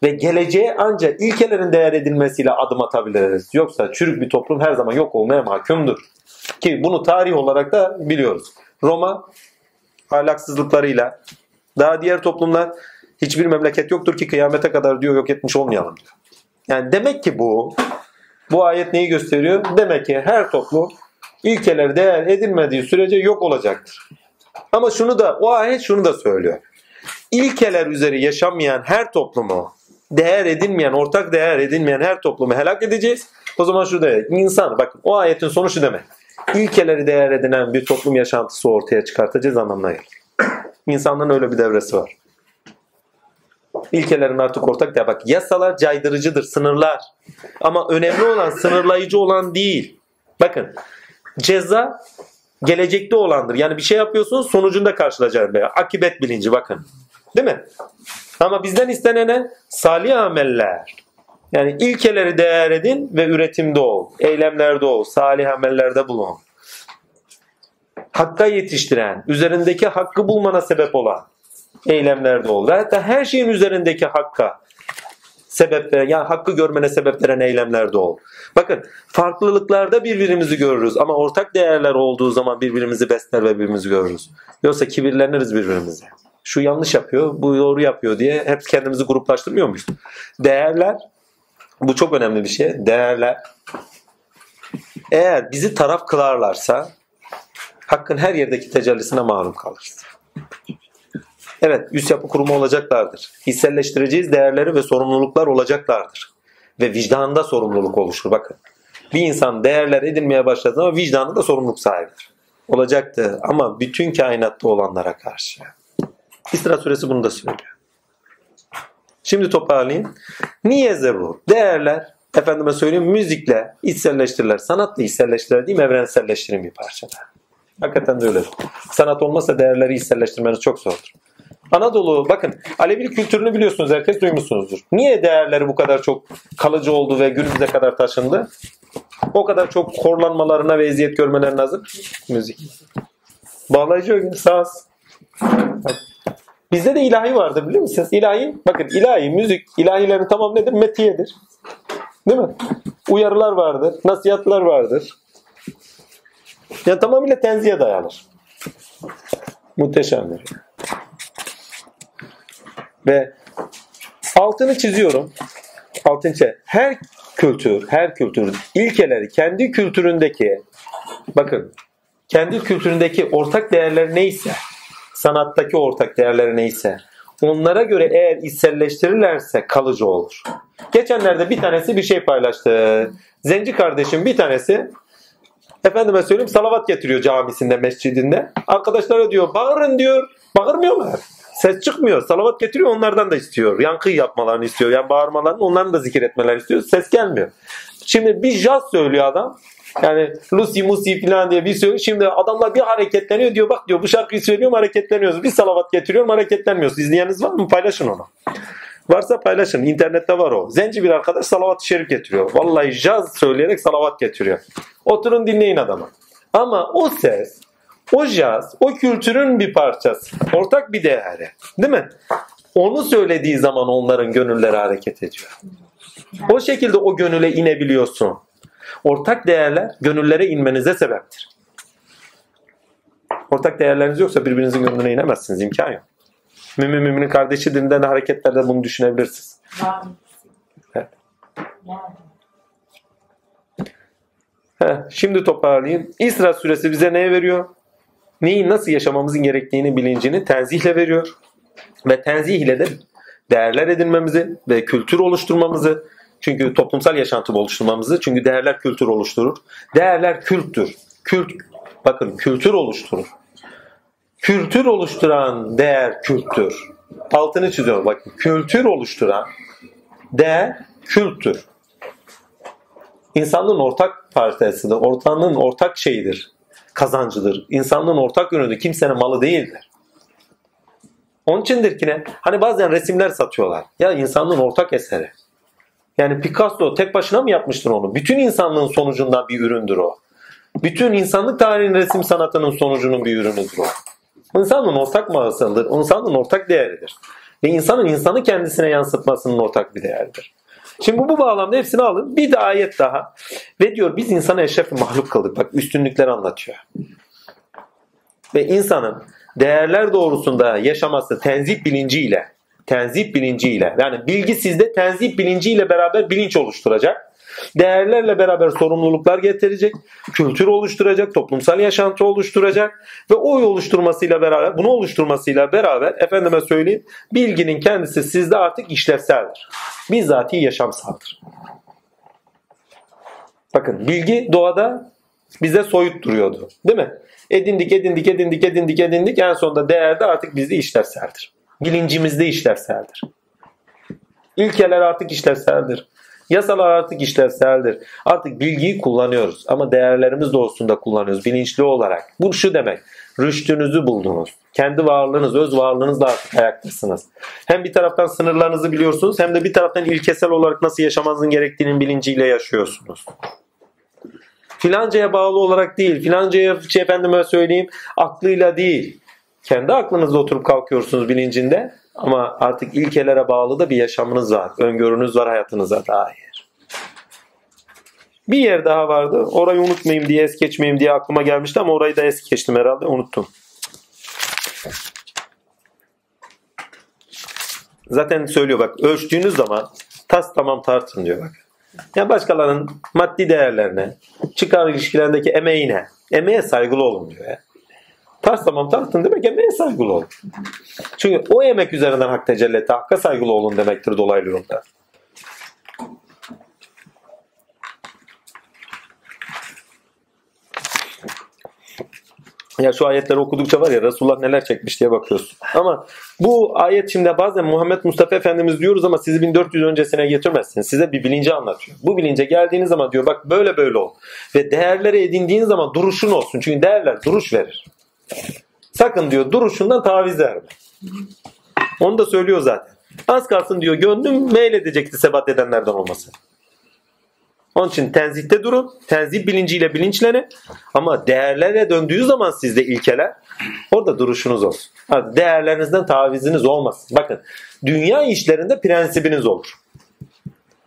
S1: Ve geleceğe ancak ilkelerin değer edilmesiyle adım atabiliriz. Yoksa çürük bir toplum her zaman yok olmaya mahkumdur. Ki bunu tarih olarak da biliyoruz. Roma ahlaksızlıklarıyla daha diğer toplumlar hiçbir memleket yoktur ki kıyamete kadar diyor yok etmiş olmayalım diyor. Yani demek ki bu bu ayet neyi gösteriyor? Demek ki her toplum ilkeler değer edilmediği sürece yok olacaktır. Ama şunu da o ayet şunu da söylüyor. İlkeler üzeri yaşamayan her toplumu değer edinmeyen, ortak değer edinmeyen her toplumu helak edeceğiz. O zaman şurada insan bakın o ayetin sonu şu demek. İlkeleri değer edinen bir toplum yaşantısı ortaya çıkartacağız anlamına gelir. İnsanların öyle bir devresi var. İlkelerin artık ortak değer. Bak yasalar caydırıcıdır, sınırlar. Ama önemli olan sınırlayıcı olan değil. Bakın ceza gelecekte olandır. Yani bir şey yapıyorsunuz sonucunda karşılayacağız. Veya akibet bilinci bakın. Değil mi? Ama bizden istenene salih ameller. Yani ilkeleri değer edin ve üretimde ol. Eylemlerde ol. Salih amellerde bulun. Hakka yetiştiren, üzerindeki hakkı bulmana sebep olan eylemlerde ol. Ve hatta her şeyin üzerindeki hakka sebep veren, yani hakkı görmene sebep veren eylemlerde ol. Bakın farklılıklarda birbirimizi görürüz ama ortak değerler olduğu zaman birbirimizi besler ve birbirimizi görürüz. Yoksa kibirleniriz birbirimize. Şu yanlış yapıyor, bu doğru yapıyor diye hep kendimizi gruplaştırmıyor muyuz? Değerler, bu çok önemli bir şey. Değerler eğer bizi taraf kılarlarsa hakkın her yerdeki tecellisine maruz kalırız. Evet, üst yapı kurumu olacaklardır. Hisselleştireceğiz değerleri ve sorumluluklar olacaklardır. Ve vicdanında sorumluluk oluşur. Bakın, bir insan değerler edinmeye başladığı zaman vicdanında sorumluluk sahibidir. Olacaktı ama bütün kainatta olanlara karşı. İsra suresi bunu da söylüyor. Şimdi toparlayayım. Niyeze bu. Değerler, efendime söyleyeyim müzikle içselleştirirler. Sanatla içselleştirirler değil mi? Evrenselleştirin bir parçada. Hakikaten de öyle. Sanat olmazsa değerleri içselleştirmeniz çok zordur. Anadolu bakın Alevi kültürünü biliyorsunuz herkes duymuşsunuzdur. Niye değerleri bu kadar çok kalıcı oldu ve günümüze kadar taşındı? O kadar çok korlanmalarına ve eziyet görmelerine hazır. Müzik. Bağlayıcı saz. Bizde de ilahi vardır biliyor musunuz? İlahi, bakın ilahi, müzik, ilahilerin tamam nedir? Metiyedir. Değil mi? Uyarılar vardır, nasihatler vardır. Yani tamamıyla tenziye dayanır. Muhteşemdir. Ve altını çiziyorum. Altın çiz. Her kültür, her kültür ilkeleri kendi kültüründeki bakın kendi kültüründeki ortak değerler neyse sanattaki ortak değerleri neyse onlara göre eğer içselleştirirlerse kalıcı olur. Geçenlerde bir tanesi bir şey paylaştı. Zenci kardeşim bir tanesi efendime söyleyeyim salavat getiriyor camisinde, mescidinde. Arkadaşlara diyor bağırın diyor. Bağırmıyorlar. Ses çıkmıyor. Salavat getiriyor onlardan da istiyor. Yankı yapmalarını istiyor. Yani bağırmalarını onların da zikir etmelerini istiyor. Ses gelmiyor. Şimdi bir jazz söylüyor adam. Yani Lucy Musi falan diye bir söylüyor. Şimdi adamlar bir hareketleniyor diyor. Bak diyor bu şarkıyı söylüyorum hareketleniyoruz. Bir salavat getiriyorum hareketlenmiyoruz. İzleyeniniz var mı? Paylaşın onu. Varsa paylaşın. İnternette var o. Zenci bir arkadaş salavat-ı şerif getiriyor. Vallahi jazz söyleyerek salavat getiriyor. Oturun dinleyin adamı. Ama o ses, o jazz, o kültürün bir parçası. Ortak bir değeri. Değil mi? Onu söylediği zaman onların gönülleri hareket ediyor. O şekilde o gönüle inebiliyorsun. Ortak değerler gönüllere inmenize sebeptir. Ortak değerleriniz yoksa birbirinizin gönlüne inemezsiniz. imkan yok. Mümin müminin kardeşi dilinden hareketlerde bunu düşünebilirsiniz. Heh, şimdi toparlayayım. İsra suresi bize ne veriyor? Neyi nasıl yaşamamızın gerektiğini bilincini tenzihle veriyor. Ve tenzih ile de değerler edinmemizi ve kültür oluşturmamızı çünkü toplumsal yaşantı oluşturmamızı çünkü değerler kültür oluşturur. Değerler kültür. Kült bakın kültür oluşturur. Kültür oluşturan değer kültür. Altını çiziyorum bakın. Kültür oluşturan değer kültür. İnsanlığın ortak parçasıdır. Ortanlığın ortak şeyidir. Kazancıdır. İnsanlığın ortak yönüdür. Kimsenin malı değildir. Onun içindir ki ne? Hani bazen resimler satıyorlar. Ya insanlığın ortak eseri. Yani Picasso tek başına mı yapmıştır onu? Bütün insanlığın sonucundan bir üründür o. Bütün insanlık tarihinin resim sanatının sonucunun bir ürünüdür o. İnsanlığın ortak mağazasıdır. İnsanlığın ortak değeridir. Ve insanın insanı kendisine yansıtmasının ortak bir değeridir. Şimdi bu, bu bağlamda hepsini alın. Bir de ayet daha. Ve diyor biz insanı eşref bir mahluk kıldık. Bak üstünlükler anlatıyor. Ve insanın değerler doğrusunda yaşaması tenzih bilinciyle, tenzih bilinciyle yani bilgi sizde tenzih bilinciyle beraber bilinç oluşturacak. Değerlerle beraber sorumluluklar getirecek, kültür oluşturacak, toplumsal yaşantı oluşturacak ve o oluşturmasıyla beraber, bunu oluşturmasıyla beraber efendime söyleyeyim, bilginin kendisi sizde artık işlevseldir. Bizzati yaşamsaldır. Bakın bilgi doğada bize soyut duruyordu. Değil mi? Edindik, edindik, edindik, edindik, edindik. En sonunda değerde artık bizde işlevseldir. Bilincimizde işlevseldir. İlkeler artık işlevseldir. Yasalar artık işlevseldir. Artık bilgiyi kullanıyoruz ama değerlerimiz doğrusunda kullanıyoruz bilinçli olarak. Bu şu demek. Rüştünüzü buldunuz. Kendi varlığınız, öz varlığınızla artık ayaktasınız. Hem bir taraftan sınırlarınızı biliyorsunuz hem de bir taraftan ilkesel olarak nasıl yaşamanızın gerektiğinin bilinciyle yaşıyorsunuz. Filancaya bağlı olarak değil, filancaya şey efendime söyleyeyim aklıyla değil. Kendi aklınızla oturup kalkıyorsunuz bilincinde ama artık ilkelere bağlı da bir yaşamınız var. Öngörünüz var hayatınıza dair. Bir yer daha vardı. Orayı unutmayayım diye es geçmeyeyim diye aklıma gelmişti ama orayı da es geçtim herhalde unuttum. Zaten söylüyor bak ölçtüğünüz zaman tas tamam tartın diyor bak. Ya başkalarının maddi değerlerine, çıkar ilişkilerindeki emeğine, emeğe saygılı olun diyor ya. Tars tamam tartın demek emeğe saygılı olun. Çünkü o emek üzerinden hak tecelli etti. Hakka saygılı olun demektir dolaylı yolda. Ya şu ayetleri okudukça var ya Resulullah neler çekmiş diye bakıyorsun. Ama bu ayet şimdi bazen Muhammed Mustafa Efendimiz diyoruz ama sizi 1400 öncesine getirmezsin. Size bir bilinci anlatıyor. Bu bilince geldiğiniz zaman diyor bak böyle böyle ol. Ve değerleri edindiğin zaman duruşun olsun. Çünkü değerler duruş verir. Sakın diyor duruşundan taviz verme. Onu da söylüyor zaten. Az kalsın diyor gönlüm meyledecekti sebat edenlerden olması. Onun için tenzihte durun. Tenzih bilinciyle bilinçlenin. Ama değerlere döndüğü zaman sizde ilkeler orada duruşunuz olsun. Değerlerinizden taviziniz olmasın. Bakın dünya işlerinde prensibiniz olur.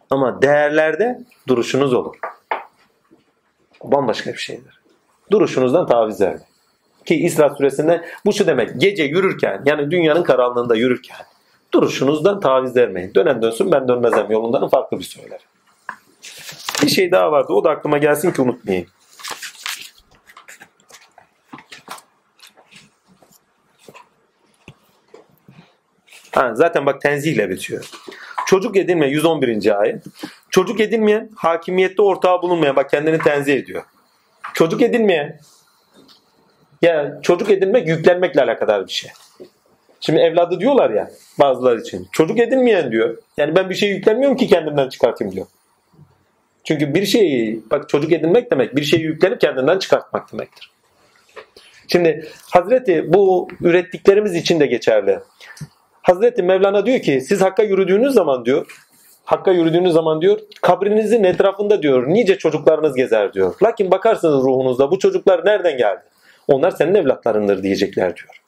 S1: Ama değerlerde duruşunuz olur. Bambaşka bir şeydir. Duruşunuzdan taviz vermeyin. Ki İsra suresinde bu şu demek. Gece yürürken yani dünyanın karanlığında yürürken duruşunuzdan taviz vermeyin. Dönen dönsün ben dönmezem yolundan farklı bir söyler. Bir şey daha vardı. O da aklıma gelsin ki unutmayayım. Ha, zaten bak tenzihle bitiyor. Çocuk edinme 111. ayet. Çocuk edinmeyen hakimiyette ortağı bulunmayan bak kendini tenzih ediyor. Çocuk edinmeyen ya çocuk edinmek yüklenmekle alakadar bir şey. Şimdi evladı diyorlar ya bazılar için. Çocuk edinmeyen diyor. Yani ben bir şey yüklenmiyorum ki kendimden çıkartayım diyor. Çünkü bir şeyi bak çocuk edinmek demek bir şeyi yüklenip kendinden çıkartmak demektir. Şimdi Hazreti bu ürettiklerimiz için de geçerli. Hazreti Mevlana diyor ki siz Hakk'a yürüdüğünüz zaman diyor Hakk'a yürüdüğünüz zaman diyor kabrinizin etrafında diyor nice çocuklarınız gezer diyor. Lakin bakarsınız ruhunuzda bu çocuklar nereden geldi? Onlar senin evlatlarındır diyecekler diyor.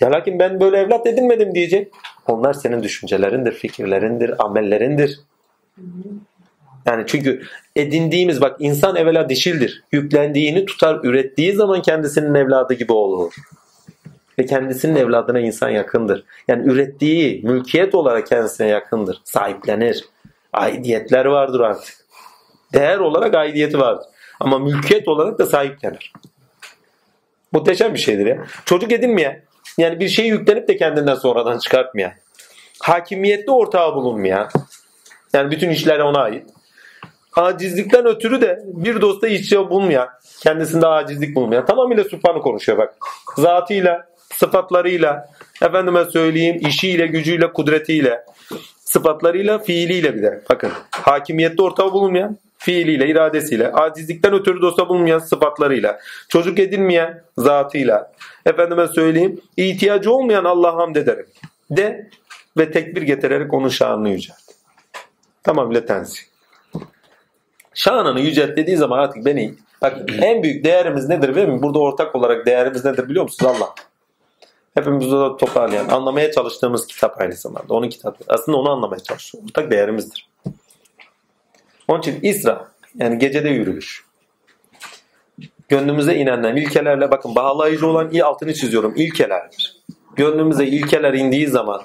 S1: Ya lakin ben böyle evlat edinmedim diyecek. Onlar senin düşüncelerindir, fikirlerindir, amellerindir. Yani çünkü edindiğimiz bak insan evvela dişildir. Yüklendiğini tutar, ürettiği zaman kendisinin evladı gibi olur. Ve kendisinin evladına insan yakındır. Yani ürettiği mülkiyet olarak kendisine yakındır. Sahiplenir. Aidiyetler vardır artık. Değer olarak aidiyeti vardır. Ama mülkiyet olarak da sahiplenir. Muhteşem bir şeydir ya. Çocuk edinmeyen, yani bir şeyi yüklenip de kendinden sonradan çıkartmayan, hakimiyette ortağı bulunmayan, yani bütün işler ona ait. Acizlikten ötürü de bir dosta işçi bulmayan, kendisinde acizlik bulmayan, tamamıyla Sübhan'ı konuşuyor bak. Zatıyla, sıfatlarıyla, efendime söyleyeyim işiyle, gücüyle, kudretiyle, sıfatlarıyla, fiiliyle bir de. Bakın hakimiyette ortağı bulunmayan, fiiliyle, iradesiyle, acizlikten ötürü dosta bulunmayan sıfatlarıyla, çocuk edinmeyen zatıyla, efendime söyleyeyim ihtiyacı olmayan Allah'a hamd ederim de ve tekbir getirerek onun şanını yücelt. Tamamıyla tenzih. Şanını yücelt dediği zaman artık beni bak en büyük değerimiz nedir değil mi? Burada ortak olarak değerimiz nedir biliyor musunuz Allah? Hepimiz burada toparlayan, anlamaya çalıştığımız kitap aynı zamanda. Onun kitabı. Aslında onu anlamaya çalışıyor. Ortak değerimizdir. Onun için İsra yani gecede yürüyüş. Gönlümüze inenler ilkelerle bakın bağlayıcı olan iyi altını çiziyorum. ilkelerdir. Gönlümüze ilkeler indiği zaman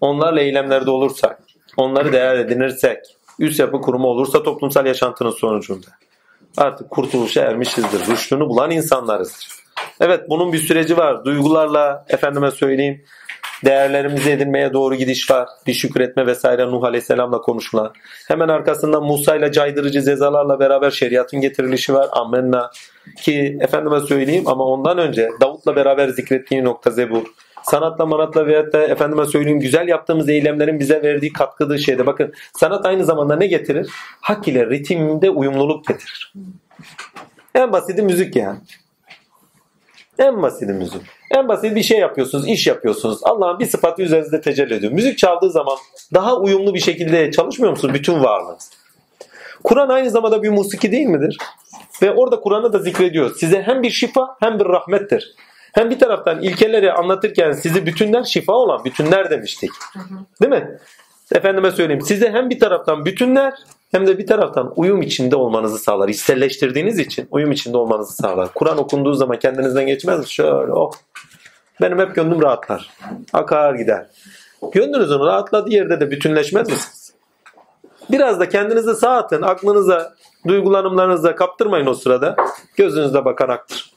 S1: onlarla eylemlerde olursak, onları değer edinirsek, üst yapı kurumu olursa toplumsal yaşantının sonucunda artık kurtuluşa ermişizdir. Rüştünü bulan insanlarızdır. Evet bunun bir süreci var. Duygularla efendime söyleyeyim değerlerimizi edinmeye doğru gidiş var. Bir şükretme vesaire Nuh Aleyhisselam'la konuşulan. Hemen arkasından Musa ile caydırıcı cezalarla beraber şeriatın getirilişi var. Amenna. Ki efendime söyleyeyim ama ondan önce Davut'la beraber zikrettiği nokta Zebur. Sanatla manatla veyahut da efendime söyleyeyim güzel yaptığımız eylemlerin bize verdiği katkıdığı şeyde. Bakın sanat aynı zamanda ne getirir? Hak ile ritimde uyumluluk getirir. En basiti müzik yani. En basiti müzik. En basit bir şey yapıyorsunuz, iş yapıyorsunuz. Allah'ın bir sıfatı üzerinizde tecelli ediyor. Müzik çaldığı zaman daha uyumlu bir şekilde çalışmıyor musunuz bütün varlığınız? Kur'an aynı zamanda bir musiki değil midir? Ve orada Kur'an'ı da zikrediyor. Size hem bir şifa hem bir rahmettir. Hem bir taraftan ilkeleri anlatırken sizi bütünler şifa olan bütünler demiştik. Değil mi? Efendime söyleyeyim. Size hem bir taraftan bütünler hem de bir taraftan uyum içinde olmanızı sağlar. İçselleştirdiğiniz için uyum içinde olmanızı sağlar. Kur'an okunduğu zaman kendinizden geçmez mi? Şöyle oh. Benim hep gönlüm rahatlar. Akar gider. Gönlünüzün rahatladığı yerde de bütünleşmez misiniz? Biraz da kendinizi sağ atın. Aklınıza, duygulanımlarınıza kaptırmayın o sırada. Gözünüzde bakan aktır.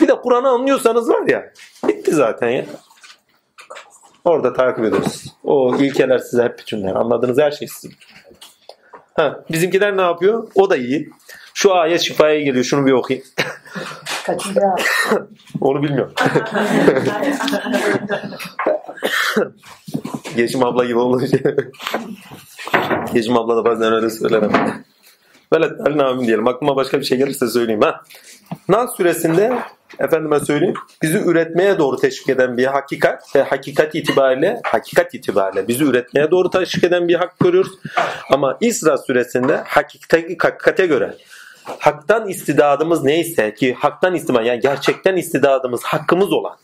S1: Bir de Kur'an'ı anlıyorsanız var ya bitti zaten ya. Orada takip ediyoruz. O ilkeler size hep bütünler. Anladığınız her şey sizin. Ha, bizimkiler ne yapıyor? O da iyi. Şu ayet şifaya geliyor. Şunu bir okuyayım.
S4: Kaçıncı
S1: Onu bilmiyorum. Geçim abla gibi olunca. Geçim abla da bazen öyle söyler ama. Velet Ali amin diyelim. Aklıma başka bir şey gelirse söyleyeyim ha. Nas suresinde efendime söyleyeyim bizi üretmeye doğru teşvik eden bir hakikat ve hakikat itibariyle hakikat itibariyle bizi üretmeye doğru teşvik eden bir hak görüyoruz. Ama İsra suresinde hakikate, hakikate göre haktan istidadımız neyse ki haktan istima yani gerçekten istidadımız hakkımız olan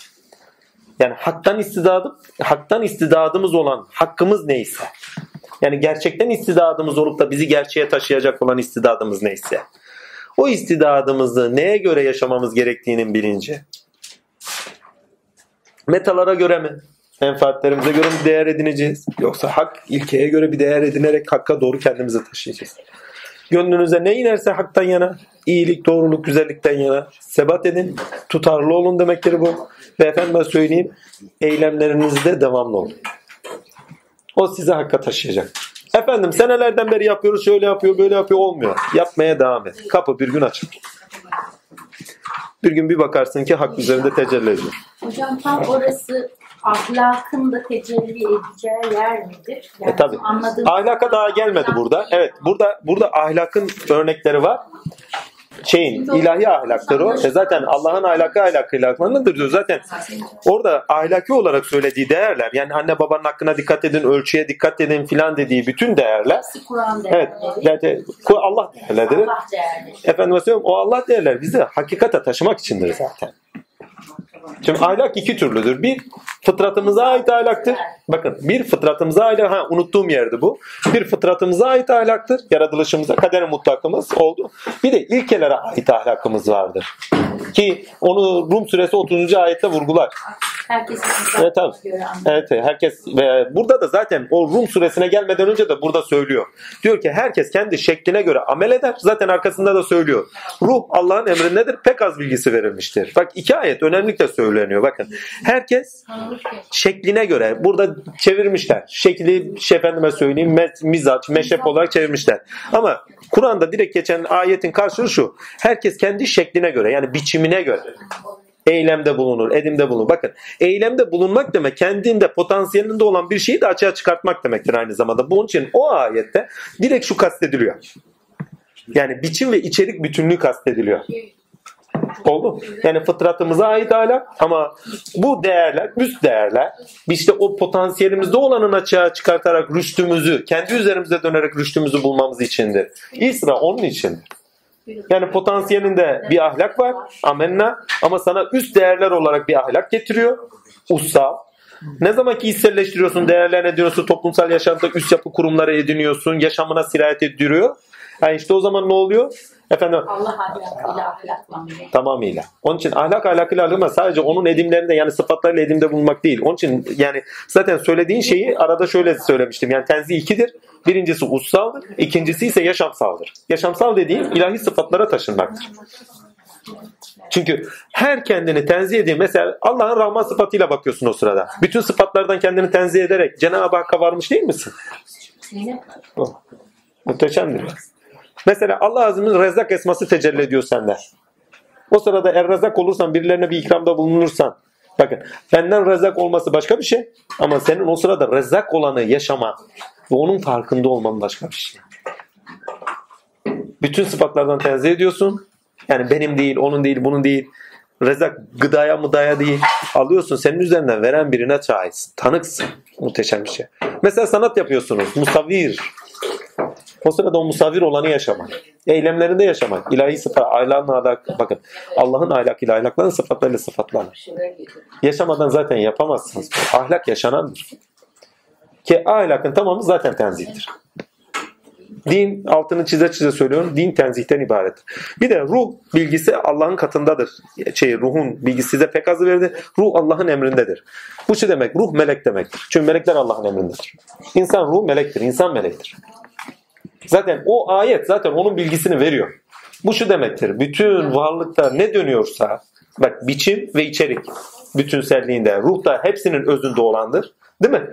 S1: yani haktan istidadım haktan istidadımız olan hakkımız neyse yani gerçekten istidadımız olup da bizi gerçeğe taşıyacak olan istidadımız neyse o istidadımızı neye göre yaşamamız gerektiğinin bilinci. Metalara göre mi? Menfaatlerimize göre mi değer edineceğiz? Yoksa hak ilkeye göre bir değer edinerek hakka doğru kendimizi taşıyacağız. Gönlünüze ne inerse haktan yana, iyilik, doğruluk, güzellikten yana sebat edin. Tutarlı olun demektir bu. Ve efendime söyleyeyim eylemlerinizde devamlı olun. O sizi hakka taşıyacak. Efendim senelerden beri yapıyoruz şöyle yapıyor böyle yapıyor olmuyor. Yapmaya devam et. Kapı bir gün açık. Bir gün bir bakarsın ki hak üzerinde tecelli ediyor.
S5: Hocam tam orası ahlakın da tecelli edeceği yer midir? Yani
S1: E tabi.
S5: anladığım-
S1: Ahlaka daha gelmedi burada. Evet burada burada ahlakın örnekleri var. Şeyin ilahi ahlaktır o. E zaten Allah'ın ahlakı ahlakıyla ahlaklanır diyor. Zaten orada ahlaki olarak söylediği değerler yani anne babanın hakkına dikkat edin, ölçüye dikkat edin filan dediği bütün değerler evet yani Allah değerleridir. Efendim o Allah değerler bizi hakikate taşımak içindir zaten. Şimdi ahlak iki türlüdür. Bir fıtratımıza ait ahlaktır. Bakın bir fıtratımıza ait ha unuttuğum yerdi bu. Bir fıtratımıza ait ahlaktır. Yaratılışımıza kader mutlakımız oldu. Bir de ilkelere ait ahlakımız vardır. Ki onu Rum suresi 30. ayette vurgular.
S5: Herkesin
S1: Evet, tabii. Evet herkes ve burada da zaten o Rum suresine gelmeden önce de burada söylüyor. Diyor ki herkes kendi şekline göre amel eder. Zaten arkasında da söylüyor. Ruh Allah'ın emrindedir. Pek az bilgisi verilmiştir. Bak iki ayet önemlilikle söyleniyor. Bakın herkes şekline göre burada çevirmişler. Şekli şey efendime söyleyeyim mizaç, meşrep olarak çevirmişler. Ama Kur'an'da direkt geçen ayetin karşılığı şu. Herkes kendi şekline göre yani biçimine göre eylemde bulunur, edimde bulunur. Bakın eylemde bulunmak demek kendinde potansiyelinde olan bir şeyi de açığa çıkartmak demektir aynı zamanda. Bunun için o ayette direkt şu kastediliyor. Yani biçim ve içerik bütünlüğü kastediliyor. Oldu. Yani fıtratımıza ait ahlak ama bu değerler, üst değerler işte o potansiyelimizde olanın açığa çıkartarak rüştümüzü, kendi üzerimize dönerek rüştümüzü bulmamız içindir. İsra onun için. Yani potansiyelinde bir ahlak var, amenna ama sana üst değerler olarak bir ahlak getiriyor. Ussal. Ne zaman ki hisselleştiriyorsun, değerlerine ediyorsun, toplumsal yaşamda üst yapı kurumları ediniyorsun, yaşamına sirayet ettiriyor. Yani işte o zaman ne oluyor? Efendim
S5: Allah ahlakıyla ahlaklanıyor.
S1: tamamıyla. Onun için ahlak ahlakıyla alınma sadece onun edimlerinde yani sıfatlarıyla edimde bulunmak değil. Onun için yani zaten söylediğin şeyi arada şöyle söylemiştim. Yani tenzih ikidir. Birincisi ussaldır. ikincisi ise yaşamsaldır. Yaşamsal dediğim ilahi sıfatlara taşınmaktır. Çünkü her kendini tenzih ediyor. Mesela Allah'ın Rahman sıfatıyla bakıyorsun o sırada. Bütün sıfatlardan kendini tenzih ederek Cenab-ı Hakk'a varmış değil misin? Oh. Muhteşemdir. Mesela Allah Azim'in Rezzak esması tecelli ediyor sende. O sırada er Rezzak olursan birilerine bir ikramda bulunursan bakın benden Rezzak olması başka bir şey ama senin o sırada Rezzak olanı yaşama ve onun farkında olman başka bir şey. Bütün sıfatlardan tenzih ediyorsun. Yani benim değil, onun değil, bunun değil. Rezzak gıdaya mıdaya değil. Alıyorsun senin üzerinden veren birine şahitsin. Tanıksın. Muhteşem bir şey. Mesela sanat yapıyorsunuz. Musavir. O sırada o musavir olanı yaşamak. Eylemlerinde yaşamak. İlahi sıfat, ahlakın ahlak. Bakın Allah'ın ahlakıyla ahlakların sıfatlarıyla sıfatlanır. Yaşamadan zaten yapamazsınız. Ahlak yaşanandır. Ki ahlakın tamamı zaten tenzihtir. Din altını çize çize söylüyorum. Din tenzihten ibaret. Bir de ruh bilgisi Allah'ın katındadır. Şey ruhun bilgisi size pek azı verdi. Ruh Allah'ın emrindedir. Bu şu demek? Ruh melek demektir. Çünkü melekler Allah'ın emrindedir. İnsan ruh melektir. İnsan melektir. Zaten o ayet zaten onun bilgisini veriyor. Bu şu demektir. Bütün varlıkta ne dönüyorsa bak biçim ve içerik bütünselliğinde ruh da hepsinin özünde olandır. Değil mi?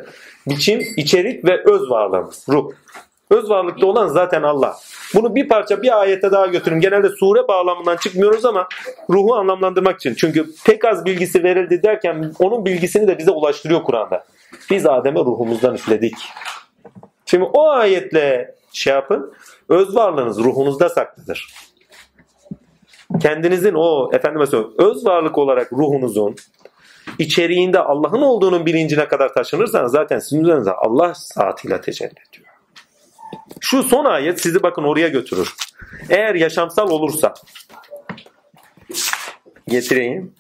S1: Biçim, içerik ve öz varlığımız. Ruh. Öz varlıkta olan zaten Allah. Bunu bir parça bir ayete daha götürün. Genelde sure bağlamından çıkmıyoruz ama ruhu anlamlandırmak için. Çünkü pek az bilgisi verildi derken onun bilgisini de bize ulaştırıyor Kur'an'da. Biz Adem'e ruhumuzdan üfledik. Şimdi o ayetle şey yapın. Öz varlığınız ruhunuzda saklıdır. Kendinizin o efendime söyleyeyim öz varlık olarak ruhunuzun içeriğinde Allah'ın olduğunun bilincine kadar taşınırsanız zaten sizin üzerinize Allah saatiyle tecelli ediyor. Şu son ayet sizi bakın oraya götürür. Eğer yaşamsal olursa getireyim.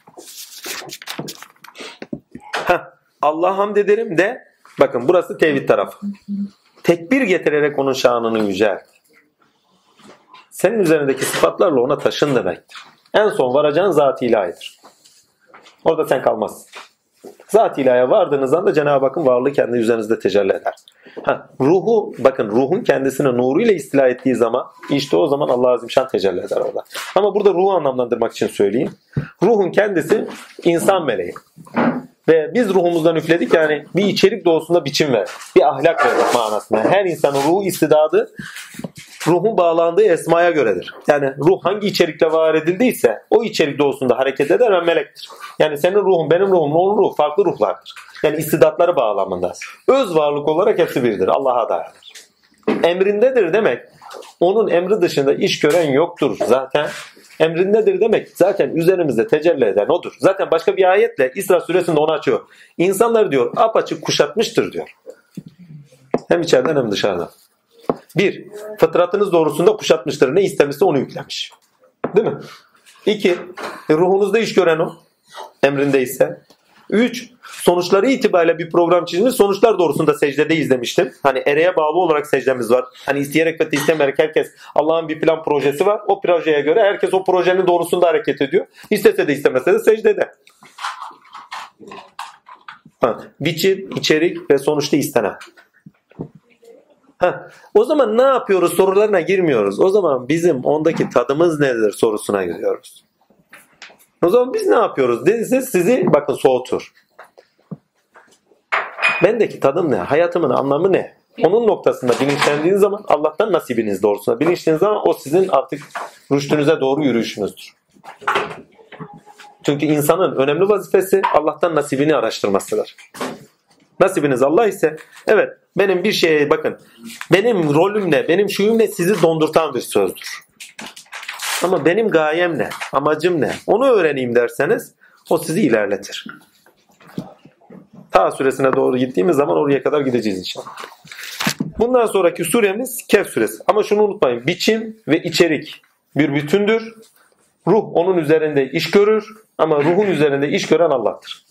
S1: Heh, Allah'a hamd ederim de bakın burası tevhid tarafı. Tekbir getirerek onun şanını yücelt. Senin üzerindeki sıfatlarla ona taşın demektir. En son varacağın zat-ı ilahidir. Orada sen kalmazsın. Zat-ı ilahiye vardığınız anda Cenab-ı Hakk'ın varlığı kendi üzerinizde tecelli eder. Ha, ruhu bakın ruhun kendisine nuruyla istila ettiği zaman işte o zaman Allah Azimşan tecelli eder orada. Ama burada ruhu anlamlandırmak için söyleyeyim. Ruhun kendisi insan meleği. Ve biz ruhumuzdan üfledik yani bir içerik doğusunda biçim ver. Bir ahlak verdik manasında. Her insanın ruhu istidadı ruhun bağlandığı esmaya göredir. Yani ruh hangi içerikle var edildiyse o içerik doğusunda hareket eder ve melektir. Yani senin ruhun, benim ruhum, onun ruhu farklı ruhlardır. Yani istidatları bağlamında. Öz varlık olarak hepsi biridir. Allah'a dayanır. Emrindedir demek. Onun emri dışında iş gören yoktur zaten. Emrindedir demek zaten üzerimizde tecelli eden odur. Zaten başka bir ayetle İsra suresinde onu açıyor. İnsanları diyor apaçık kuşatmıştır diyor. Hem içeriden hem dışarıdan. Bir, fıtratınız doğrusunda kuşatmıştır. Ne istemişse onu yüklemiş. Değil mi? İki, ruhunuzda iş gören o. emrindeyse. 3. Sonuçları itibariyle bir program çizmiş. Sonuçlar doğrusunda secdedeyiz demiştim. Hani ereğe bağlı olarak secdemiz var. Hani isteyerek ve istemeyerek herkes Allah'ın bir plan projesi var. O projeye göre herkes o projenin doğrusunda hareket ediyor. İstese de istemese de secdede. Ha, biçim, içerik ve sonuçta istenen. Ha, o zaman ne yapıyoruz sorularına girmiyoruz. O zaman bizim ondaki tadımız nedir sorusuna giriyoruz. O zaman biz ne yapıyoruz? Dediyse sizi bakın soğutur. Bendeki tadım ne? Hayatımın anlamı ne? Onun noktasında bilinçlendiğiniz zaman Allah'tan nasibiniz doğrusuna bilinçlendiğiniz zaman o sizin artık rüştünüze doğru yürüyüşünüzdür. Çünkü insanın önemli vazifesi Allah'tan nasibini araştırmasıdır. Nasibiniz Allah ise evet benim bir şeye bakın benim rolüm ne benim şuyum ne sizi dondurtan bir sözdür. Ama benim gayem ne amacım ne onu öğreneyim derseniz o sizi ilerletir. Ta süresine doğru gittiğimiz zaman oraya kadar gideceğiz inşallah. Bundan sonraki suremiz Kehf suresi. Ama şunu unutmayın. Biçim ve içerik bir bütündür. Ruh onun üzerinde iş görür ama ruhun üzerinde iş gören Allah'tır.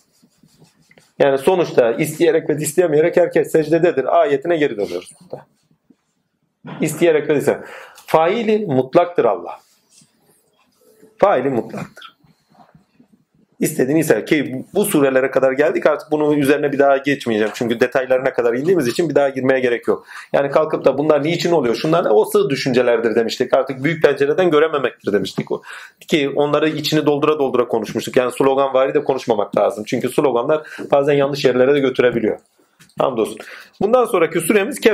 S1: Yani sonuçta isteyerek ve istemeyerek herkes secdededir. Ayetine geri dönüyoruz. İsteyerek ve istemeyerek. Faili mutlaktır Allah. Faili mutlaktır. İstediğini ister. Ki bu surelere kadar geldik artık bunun üzerine bir daha geçmeyeceğim. Çünkü detaylarına kadar indiğimiz için bir daha girmeye gerek yok. Yani kalkıp da bunlar niçin oluyor? Şunlar o sığ düşüncelerdir demiştik. Artık büyük pencereden görememektir demiştik. Ki onları içini doldura doldura konuşmuştuk. Yani slogan vari de konuşmamak lazım. Çünkü sloganlar bazen yanlış yerlere de götürebiliyor. Hamdolsun. Bundan sonraki suremiz Kehf